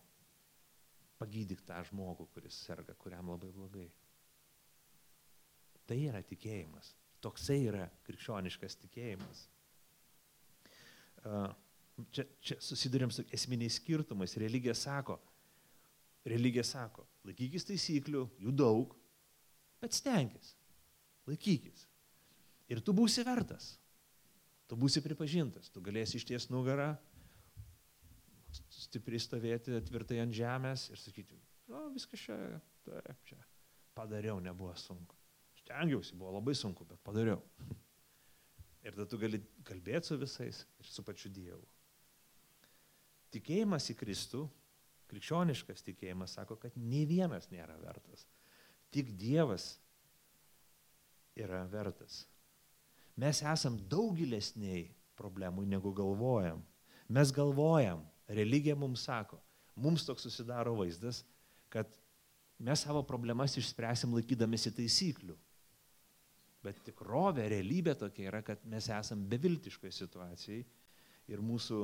B: pagydyk tą žmogų, kuris serga, kuriam labai blogai. Tai yra tikėjimas. Toksai yra krikščioniškas tikėjimas. Čia, čia susidurėm su esminiais skirtumais. Religija sako, religija sako, laikykis taisyklių, jų daug, bet stenkis, laikykis. Ir tu būsi vertas, tu būsi pripažintas, tu galėsi išties nugarą, stipriai stovėti tvirtai ant žemės ir sakyti, o viskas čia, taip, čia padariau, nebuvo sunku. Stengiausi, buvo labai sunku, bet padariau. Ir tada tu gali kalbėti su visais ir su pačiu Dievu. Tikėjimas į Kristų krikščioniškas tikėjimas sako, kad nei vienas nėra vertas. Tik Dievas yra vertas. Mes esam daug gilesniai problemų negu galvojam. Mes galvojam, religija mums sako, mums toks susidaro vaizdas, kad mes savo problemas išspręsim laikydamėsi taisyklių. Bet tikrovė, realybė tokia yra, kad mes esam beviltiškoje situacijai ir mūsų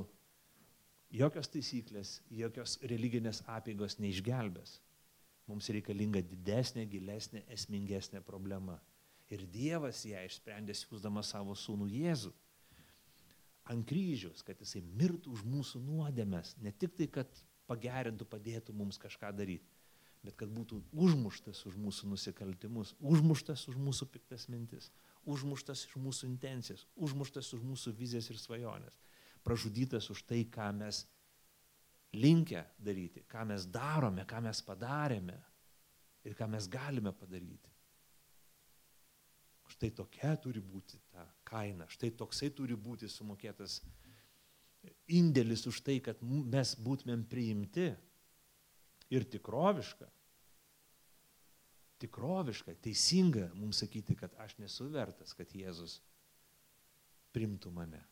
B: Jokios taisyklės, jokios religinės apėgos neišgelbės. Mums reikalinga didesnė, gilesnė, esmingesnė problema. Ir Dievas ją išsprendė siūsdamas savo sūnų Jėzų ant kryžiaus, kad jisai mirtų už mūsų nuodėmės. Ne tik tai, kad pagerintų, padėtų mums kažką daryti, bet kad būtų užmuštas už mūsų nusikaltimus, užmuštas už mūsų piktas mintis, užmuštas už mūsų intencijas, užmuštas už mūsų vizijas ir svajonės pražudytas už tai, ką mes linkę daryti, ką mes darome, ką mes padarėme ir ką mes galime padaryti. Štai tokia turi būti ta kaina, štai toksai turi būti sumokėtas indėlis už tai, kad mes būtumėm priimti ir tikroviška, tikroviška, teisinga mums sakyti, kad aš nesu vertas, kad Jėzus primtų mane.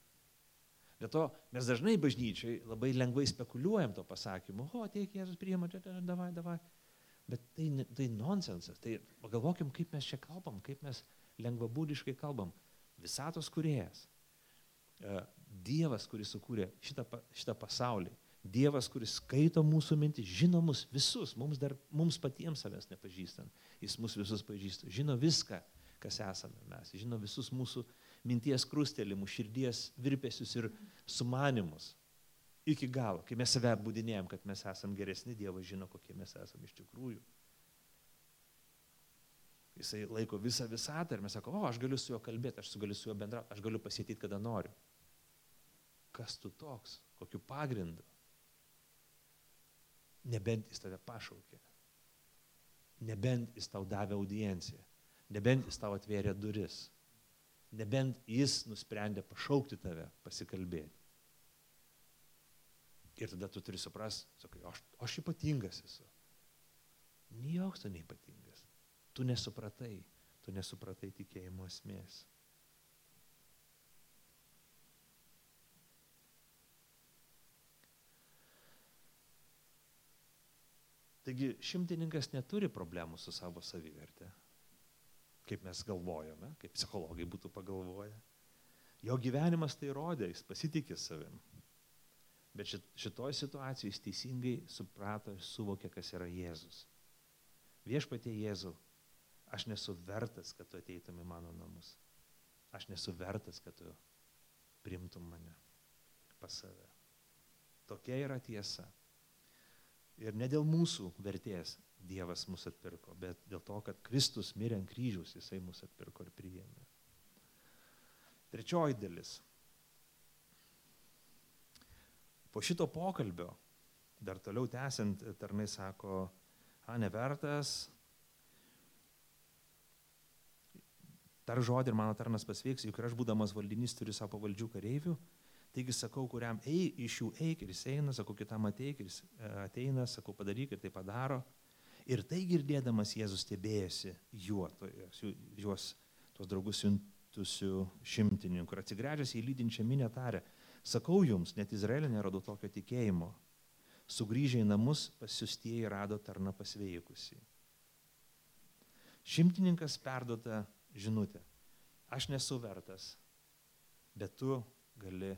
B: Be to, mes dažnai bažnyčiai labai lengvai spekuliuojam to pasakymu, o, ateik Jėzus priima, čia, čia, davai, davai. Bet tai, tai nonsensas. Tai pagalvokim, kaip mes čia kalbam, kaip mes lengvabūdiškai kalbam. Visatos kuriejas. E, Dievas, kuris sukūrė šitą, šitą pasaulį, Dievas, kuris skaito mūsų mintis, žino mus visus, mums, dar, mums patiems savęs nepažįstant, jis mus visus pažįsta, žino viską, kas esame mes, žino visus mūsų minties krustelimus, širdies virpesius ir sumanimus. Iki galo, kai mes save apbūdinėjom, kad mes esame geresni, Dievas žino, kokie mes esame iš tikrųjų. Jisai laiko visą visatą ir mes sako, o aš galiu su juo kalbėti, aš galiu su juo bendrauti, aš galiu pasėtyti, kada noriu. Kas tu toks, kokiu pagrindu? Nebent jis tave pašaukė. Nebent jis tau davė audienciją. Nebent jis tau atvėrė duris. Nebent jis nusprendė pašaukti tave, pasikalbėti. Ir tada tu turi suprasti, sakai, aš, aš ypatingas esu. Joks tu neipatingas. Tu nesupratai, tu nesupratai tikėjimo esmės. Taigi šimtininkas neturi problemų su savo savivertė, kaip mes galvojame, kaip psichologai būtų pagalvoję. Jo gyvenimas tai rodė, jis pasitikė savim. Bet šit- šitoj situacijoje jis teisingai suprato ir suvokė, kas yra Jėzus. Viešpatie Jėzau, aš nesu vertas, kad tu ateitum į mano namus. Aš nesu vertas, kad tu primtum mane pas save. Tokia yra tiesa. Ir ne dėl mūsų vertės Dievas mus atpirko, bet dėl to, kad Kristus mirė ant kryžiaus, Jisai mus atpirko ir priėmė. Trečioji dalis. Po šito pokalbio, dar toliau tęsiant, tarnai sako, a, nevertas, tar žodį ir mano tarnas pasveiks, juk ir aš būdamas valdinys turiu savo pavaldžių kareivių, taigi sakau, kuriam ei, iš jų eik ir jis eina, sakau, kitam ateik ir jis e, ateina, sakau, padaryk ir tai padaro. Ir tai girdėdamas Jėzus stebėjosi juo, juos, tuos draugus siuntusių šimtininkų ir atsigręžęs į lydinčią minę tarę, sakau jums, net Izraelė neradau tokio tikėjimo. Sugryžę į namus pasiustieji rado tarną pasveikusi. Šimtininkas perdota žinutė. Aš nesu vertas, bet tu gali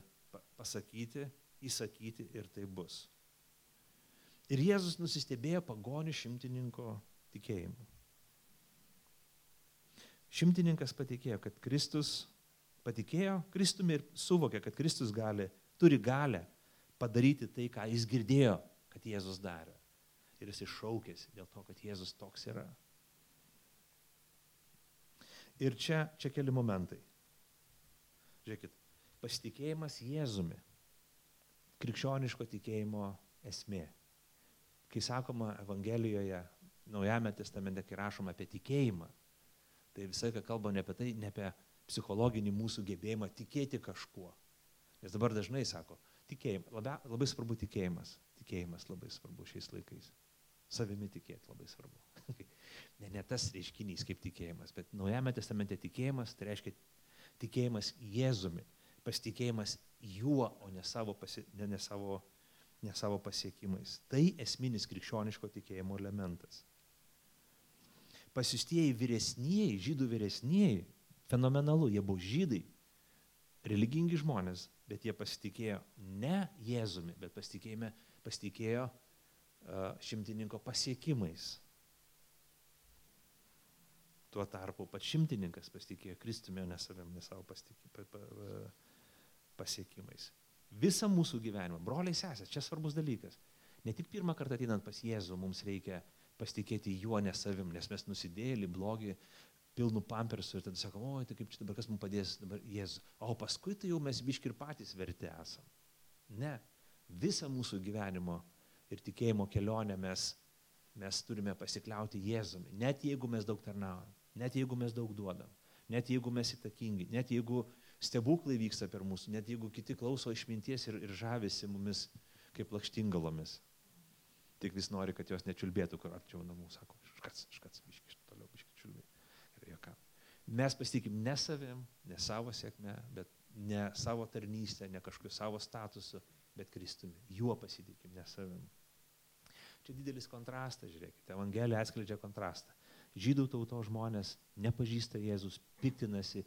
B: pasakyti, įsakyti ir tai bus. Ir Jėzus nusistebėjo pagonių šimtininko tikėjimu. Šimtininkas patikėjo, kad Kristus patikėjo Kristumi ir suvokė, kad Kristus gali, turi galę padaryti tai, ką jis girdėjo, kad Jėzus darė. Ir jis iššaukėsi dėl to, kad Jėzus toks yra. Ir čia, čia keli momentai. Žiūrėkit, pasitikėjimas Jėzumi, krikščioniško tikėjimo esmė. Kai sakoma Evangelijoje, Naujame testamente, kai rašoma apie tikėjimą, tai visai ką kalba ne apie tai, ne apie psichologinį mūsų gebėjimą tikėti kažkuo. Nes dabar dažnai sako, tikėjimas, labai, labai svarbu tikėjimas, tikėjimas labai svarbu šiais laikais. Savimi tikėti labai svarbu. ne, ne tas reiškinys kaip tikėjimas, bet Naujame testamente tikėjimas tai reiškia tikėjimas Jėzumi, pasitikėjimas juo, o ne savo, pasi, ne, ne savo, ne savo pasiekimais. Tai esminis krikščioniško tikėjimo elementas. Pasistieji vyresnieji, žydų vyresnieji, fenomenalu, jie buvo žydai, religingi žmonės, bet jie pasitikėjo ne Jėzumi, bet pasitikėjo šimtininko pasiekimais. Tuo tarpu pats šimtininkas pasitikėjo Kristumi, o ne savim, ne savo pasitikė, pa, pa, pasiekimais. Visą mūsų gyvenimą, broliai sesės, čia svarbus dalykas. Ne tik pirmą kartą ateinant pas Jėzų mums reikia pasitikėti juo, ne savim, nes mes nusidėlį, blogį, pilnų pampersų ir tada sakom, oi, tai kaip čia dabar, kas mums padės dabar Jėzus. O paskui tai jau mes biški ir patys verti esam. Ne, visą mūsų gyvenimo ir tikėjimo kelionę mes, mes turime pasikliauti Jėzumi, net jeigu mes daug tarnaujam, net jeigu mes daug duodam, net jeigu mes įtakingi, net jeigu stebuklai vyksta per mūsų, net jeigu kiti klauso išminties ir, ir žavisi mumis kaip lakštingalomis. Tik vis nori, kad jos nečiulbėtų, kur arčiau namų, sako, škats, škats, biški, toliau biški čiulbė. Ir joką. Mes pasitikim ne savim, ne savo sėkme, bet ne savo tarnystę, ne kažkokiu savo statusu, bet Kristumi. Juo pasitikim, ne savim. Čia didelis kontrastas, žiūrėkite, Evangelija atskleidžia kontrastą. Žydų tautos žmonės nepažįsta Jėzus, piktinasi,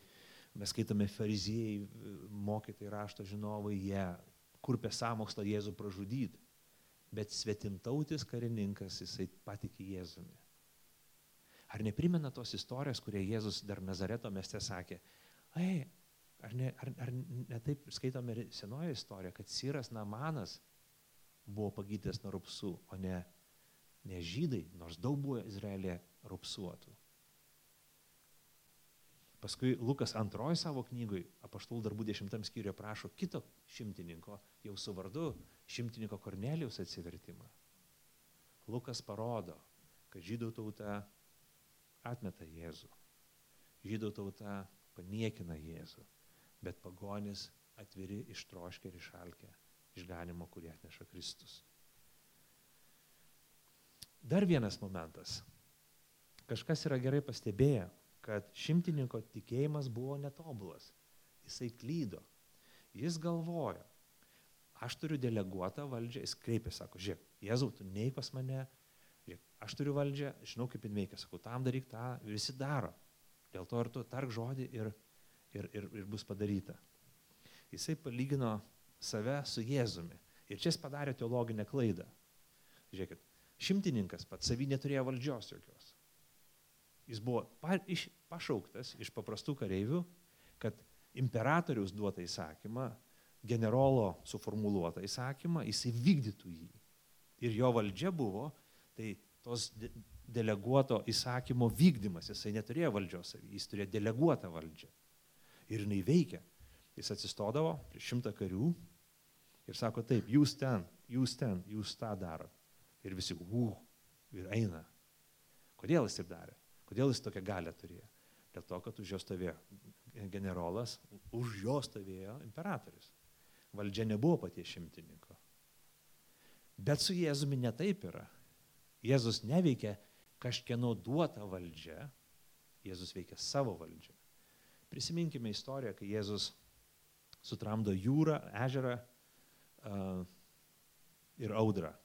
B: Mes skaitome fariziejai, mokytai rašto žinovai, jie kurpė sąmokslą Jėzų pražudyti. Bet svetimtautis karininkas, jisai patikė Jėzumi. Ar neprimena tos istorijos, kurie Jėzus dar Nazareto mieste sakė, ai, ar ne, ar, ar ne taip skaitome senoje istorijoje, kad Siras Namanas buvo pagytęs nuo rupsų, o ne, ne žydai, nors daug buvo Izraelė rupsuotų. Paskui Lukas antroji savo knygui, apaštalų darbų dešimtam skyriuje prašo kito šimtininko, jau su vardu, šimtininko Kornelijos atsivertimą. Lukas parodo, kad žydų tauta atmeta Jėzų. Žydų tauta paniekina Jėzų, bet pagonis atviri ištroškę ir išalkę išganimo, kurį atneša Kristus. Dar vienas momentas. Kažkas yra gerai pastebėję, kad šimtininko tikėjimas buvo netobulas. Jisai klydo. Jis galvojo, aš turiu deleguotą valdžią, jis kreipė, sako, žiūrėk, Jėzau, tu neik pas mane, žiūrėk, aš turiu valdžią, žinau, kaip jin veikia, sakau, tam daryk tą, visi daro. Dėl to ir tu tark žodį ir, ir, ir, ir bus padaryta. Jisai palygino save su Jėzumi. Ir čia jis padarė teologinę klaidą. Žiūrėkit, šimtininkas pats savy neturėjo valdžios jokios. Jis buvo pa, iš, pašauktas iš paprastų kareivių, kad imperatoriaus duotą įsakymą, generolo suformuluotą įsakymą, jisai vykdytų jį. Ir jo valdžia buvo, tai tos de deleguoto įsakymo vykdymas, jisai neturėjo valdžios jis turėjo deleguotą valdžią. Ir jinai veikia. Jis atsistodavo prieš šimtą karių ir sako taip, jūs ten, jūs ten, jūs tą daro. Ir visi, uh, ir eina. Kodėl jis taip darė? Kodėl jis tokią galę turėjo? Dėl to, kad už jo stovėjo generolas, už jo stovėjo imperatorius. Valdžia nebuvo paties šimtininko. Bet su Jėzumi netaip yra. Jėzus neveikia kažkieno duotą valdžią, Jėzus veikia savo valdžią. Prisiminkime istoriją, kai Jėzus sutramdo jūrą, ežerą uh, ir audrą.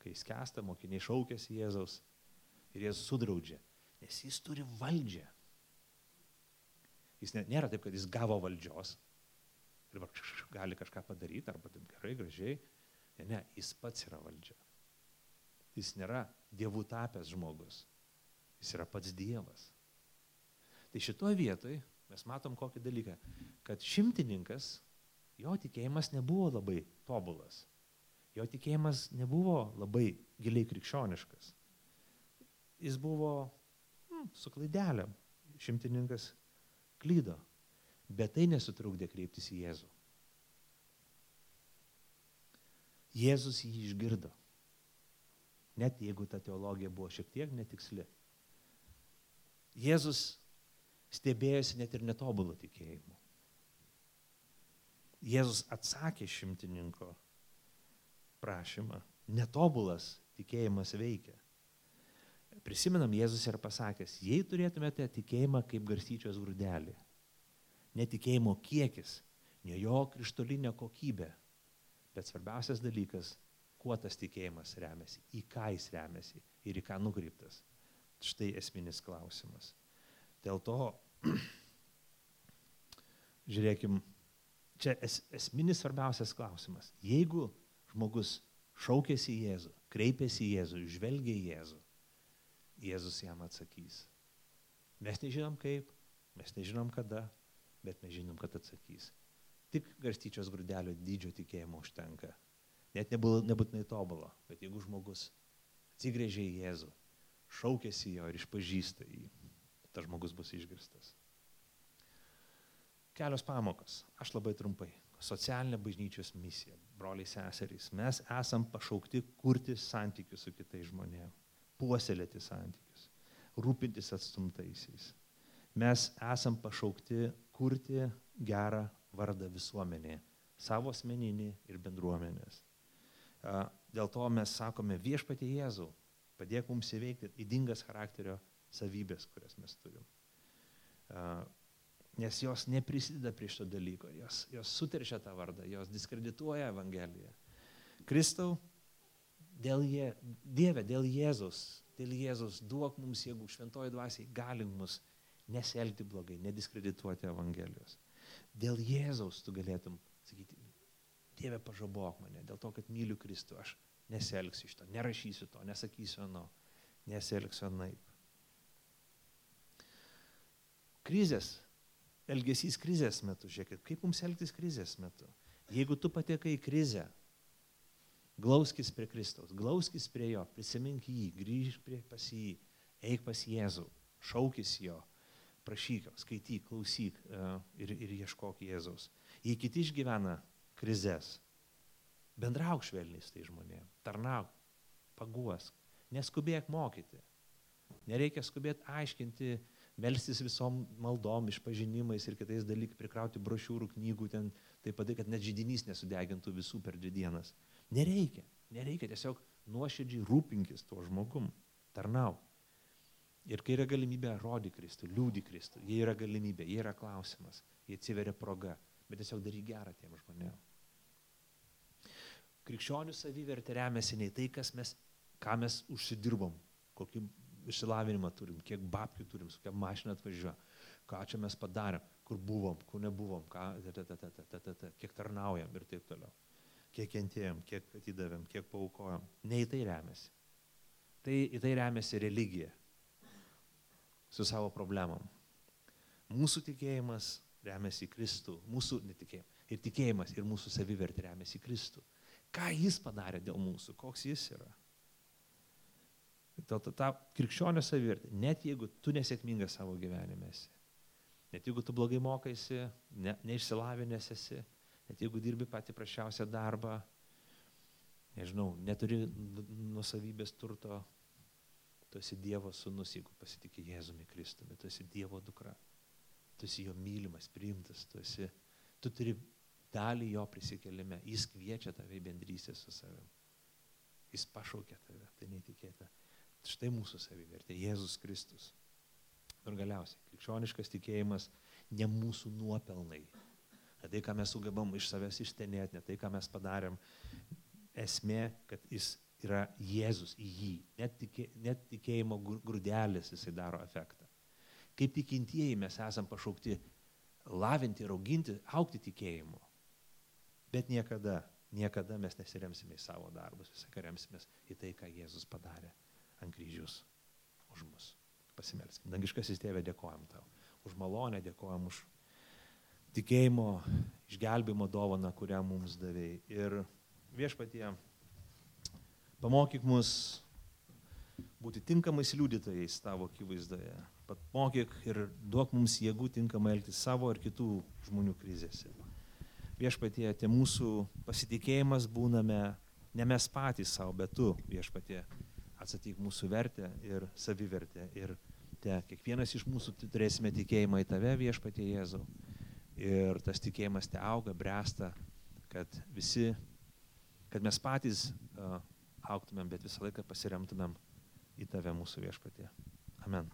B: Kai skęsta, mokiniai šaukėsi Jėzaus ir Jėzus sudraudžia nes jis turi valdžią. Jis net nėra taip, kad jis gavo valdžios ir gali kažką padaryti, arba taip gerai, gražiai. Ne, ne, jis pats yra valdžia. Jis nėra dievų tapęs žmogus. Jis yra pats Dievas. Tai šitoje vietoje mes matom kokį dalyką, kad šimtininkas, jo tikėjimas nebuvo labai tobulas. Jo tikėjimas nebuvo labai giliai krikščioniškas. Jis buvo su klaidelėm. Šimtininkas klydo. Bet tai nesutrukdė kreiptis į Jėzų. Jėzus jį išgirdo. Net jeigu ta teologija buvo šiek tiek netiksli. Jėzus stebėjosi net ir netobulų tikėjimu. Jėzus atsakė šimtininko prašymą. Netobulas tikėjimas veikia. Prisimenam, Jėzus yra pasakęs, jei turėtumėte tikėjimą kaip garstyčios grūdelį, netikėjimo kiekis, ne jo krištolinė kokybė, bet svarbiausias dalykas, kuo tas tikėjimas remiasi, į ką jis remiasi ir į ką nukreiptas. Štai esminis klausimas. Dėl to, žiūrėkim, čia es, esminis svarbiausias klausimas. Jeigu žmogus šaukėsi į Jėzų, kreipėsi į Jėzų, žvelgia į Jėzų, Jėzus jam atsakys. Mes nežinom kaip, mes nežinom kada, bet mes žinom, kad atsakys. Tik garstyčios grūdelio dydžio tikėjimo užtenka. Net nebūtinai tobulo, bet jeigu žmogus atsigrėžia į Jėzų, šaukėsi jo ir išpažįsta jį, tas žmogus bus išgirstas. Kelios pamokos, aš labai trumpai. Socialinė bažnyčios misija, broliai seserys. Mes esam pašaukti kurti santykius su kitais žmonėmis puoselėti santykius, rūpintis atstumtaisiais. Mes esam pašaukti kurti gerą vardą visuomenėje, savo asmeninį ir bendruomenės. Dėl to mes sakome viešpatie Jėzau, padėk mums įveikti įdingas charakterio savybės, kurias mes turim. Nes jos neprisideda prie šito dalyko, jos, jos suteršia tą vardą, jos diskredituoja Evangeliją. Kristau, dėl je, Dieve, dėl Jėzus, dėl Jėzus duok mums jėgų, šventoji dvasiai galink mus Nesielgti blogai, nediskredituoti Evangelijos. Dėl Jėzaus tu galėtum sakyti, Dieve pažabok mane, dėl to, kad myliu Kristų, aš nesielgsiu iš to, nerašysiu to, nesakysiu no, nesielgsiu naip. Krizės, elgesys krizės metu, žiūrėkit, kaip mums elgtis krizės metu. Jeigu tu patekai į krizę, glauskis prie Kristaus, glauskis prie jo, prisimink jį, grįžk prie pas jį, eik pas Jėzų, šaukis jo, prašyk, skaityk, klausyk e, ir, ir ieškok Jėzaus. Jei kiti išgyvena krizės, bendrauk švelniai tai žmonėm, tarnauk, paguosk, neskubėk mokyti. Nereikia skubėti aiškinti, melstis visom maldom, išpažinimais ir kitais dalykais, prikrauti brošiūrų, knygų ten, taip pat, kad net žydinys nesudegintų visų per dvi dienas. Nereikia, nereikia, tiesiog nuoširdžiai rūpinkis tuo žmogum, tarnau. Ir kai yra galimybė, rodi Kristų, liūdi Kristų, jie yra galimybė, jie yra klausimas, jie atsiveria proga, bet tiesiog daryk gerą tiem žmonėms. Krikščionių savivertė remiasi ne tai, mes, ką mes užsidirbom, kokį išsilavinimą turim, kiek babkių turim, su kokia mašina atvažiuoja, ką čia mes padarėm, kur buvom, kur nebuvom, ką, ta, ta, ta, ta, ta, ta, kiek tarnaujam ir taip toliau. Kiek kentėjom, kiek atidavėm, kiek paukojom. Ne į tai remiasi. Tai į tai remiasi religija su savo problemom. Mūsų tikėjimas remiasi į Kristų, mūsų netikėjimas. Ir tikėjimas ir mūsų savivertė remiasi į Kristų. Ką jis padarė dėl mūsų, koks jis yra. Ta, ta, ta krikščionio savivertė, net jeigu tu nesėkmingas savo gyvenime esi, net jeigu tu blogai mokaisi, ne, neišsilavinęs esi, net jeigu dirbi pati prašiausią darbą, nežinau, neturi nusavybės turto, tu esi Dievo sunus, jeigu pasitikė Jėzumi Kristumi, tu esi Dievo dukra, tu esi jo mylimas, priimtas, tu, esi, tu turi dalį jo prisikelime, jis kviečia tave į bendrystę su savimi. Jis pašaukia tave, tai netikėta. Štai mūsų savivertė, Jėzus Kristus. Ir galiausiai, krikščioniškas tikėjimas ne mūsų nuopelnai. Ne tai, ką mes sugebam iš savęs ištenėti, ne tai, ką mes padarėm. Esmė, kad jis yra Jėzus į jį. Net, tikė, net tikėjimo grūdelis jisai daro efektą. Kaip tikintieji mes esam pašaukti lavinti ir auginti, aukti tikėjimu. Bet niekada, niekada mes nesiremsime į savo darbus, visą remsimės į tai, ką Jėzus padarė ant kryžius už mus. Pasimelskime. Dangiškasis tėvė, dėkojam tau. Už malonę dėkojam už tikėjimo, išgelbimo dovaną, kurią mums davėjai. Ir viešpatie, pamokyk mus būti tinkamais liudytojais tavo akivaizdoje. Pamokyk ir duok mums jėgų tinkamai elgtis savo ir kitų žmonių krizėse. Viešpatie, tie mūsų pasitikėjimas būname ne mes patys savo, bet tu, viešpatie, atsakyk mūsų vertę ir savivertę. Ir te, kiekvienas iš mūsų turėsime tikėjimą į tave viešpatie Jėzau. Ir tas tikėjimas te auga, bręsta, kad visi, kad mes patys uh, auktumėm, bet visą laiką pasiremtumėm į tave mūsų viešpatie. Amen.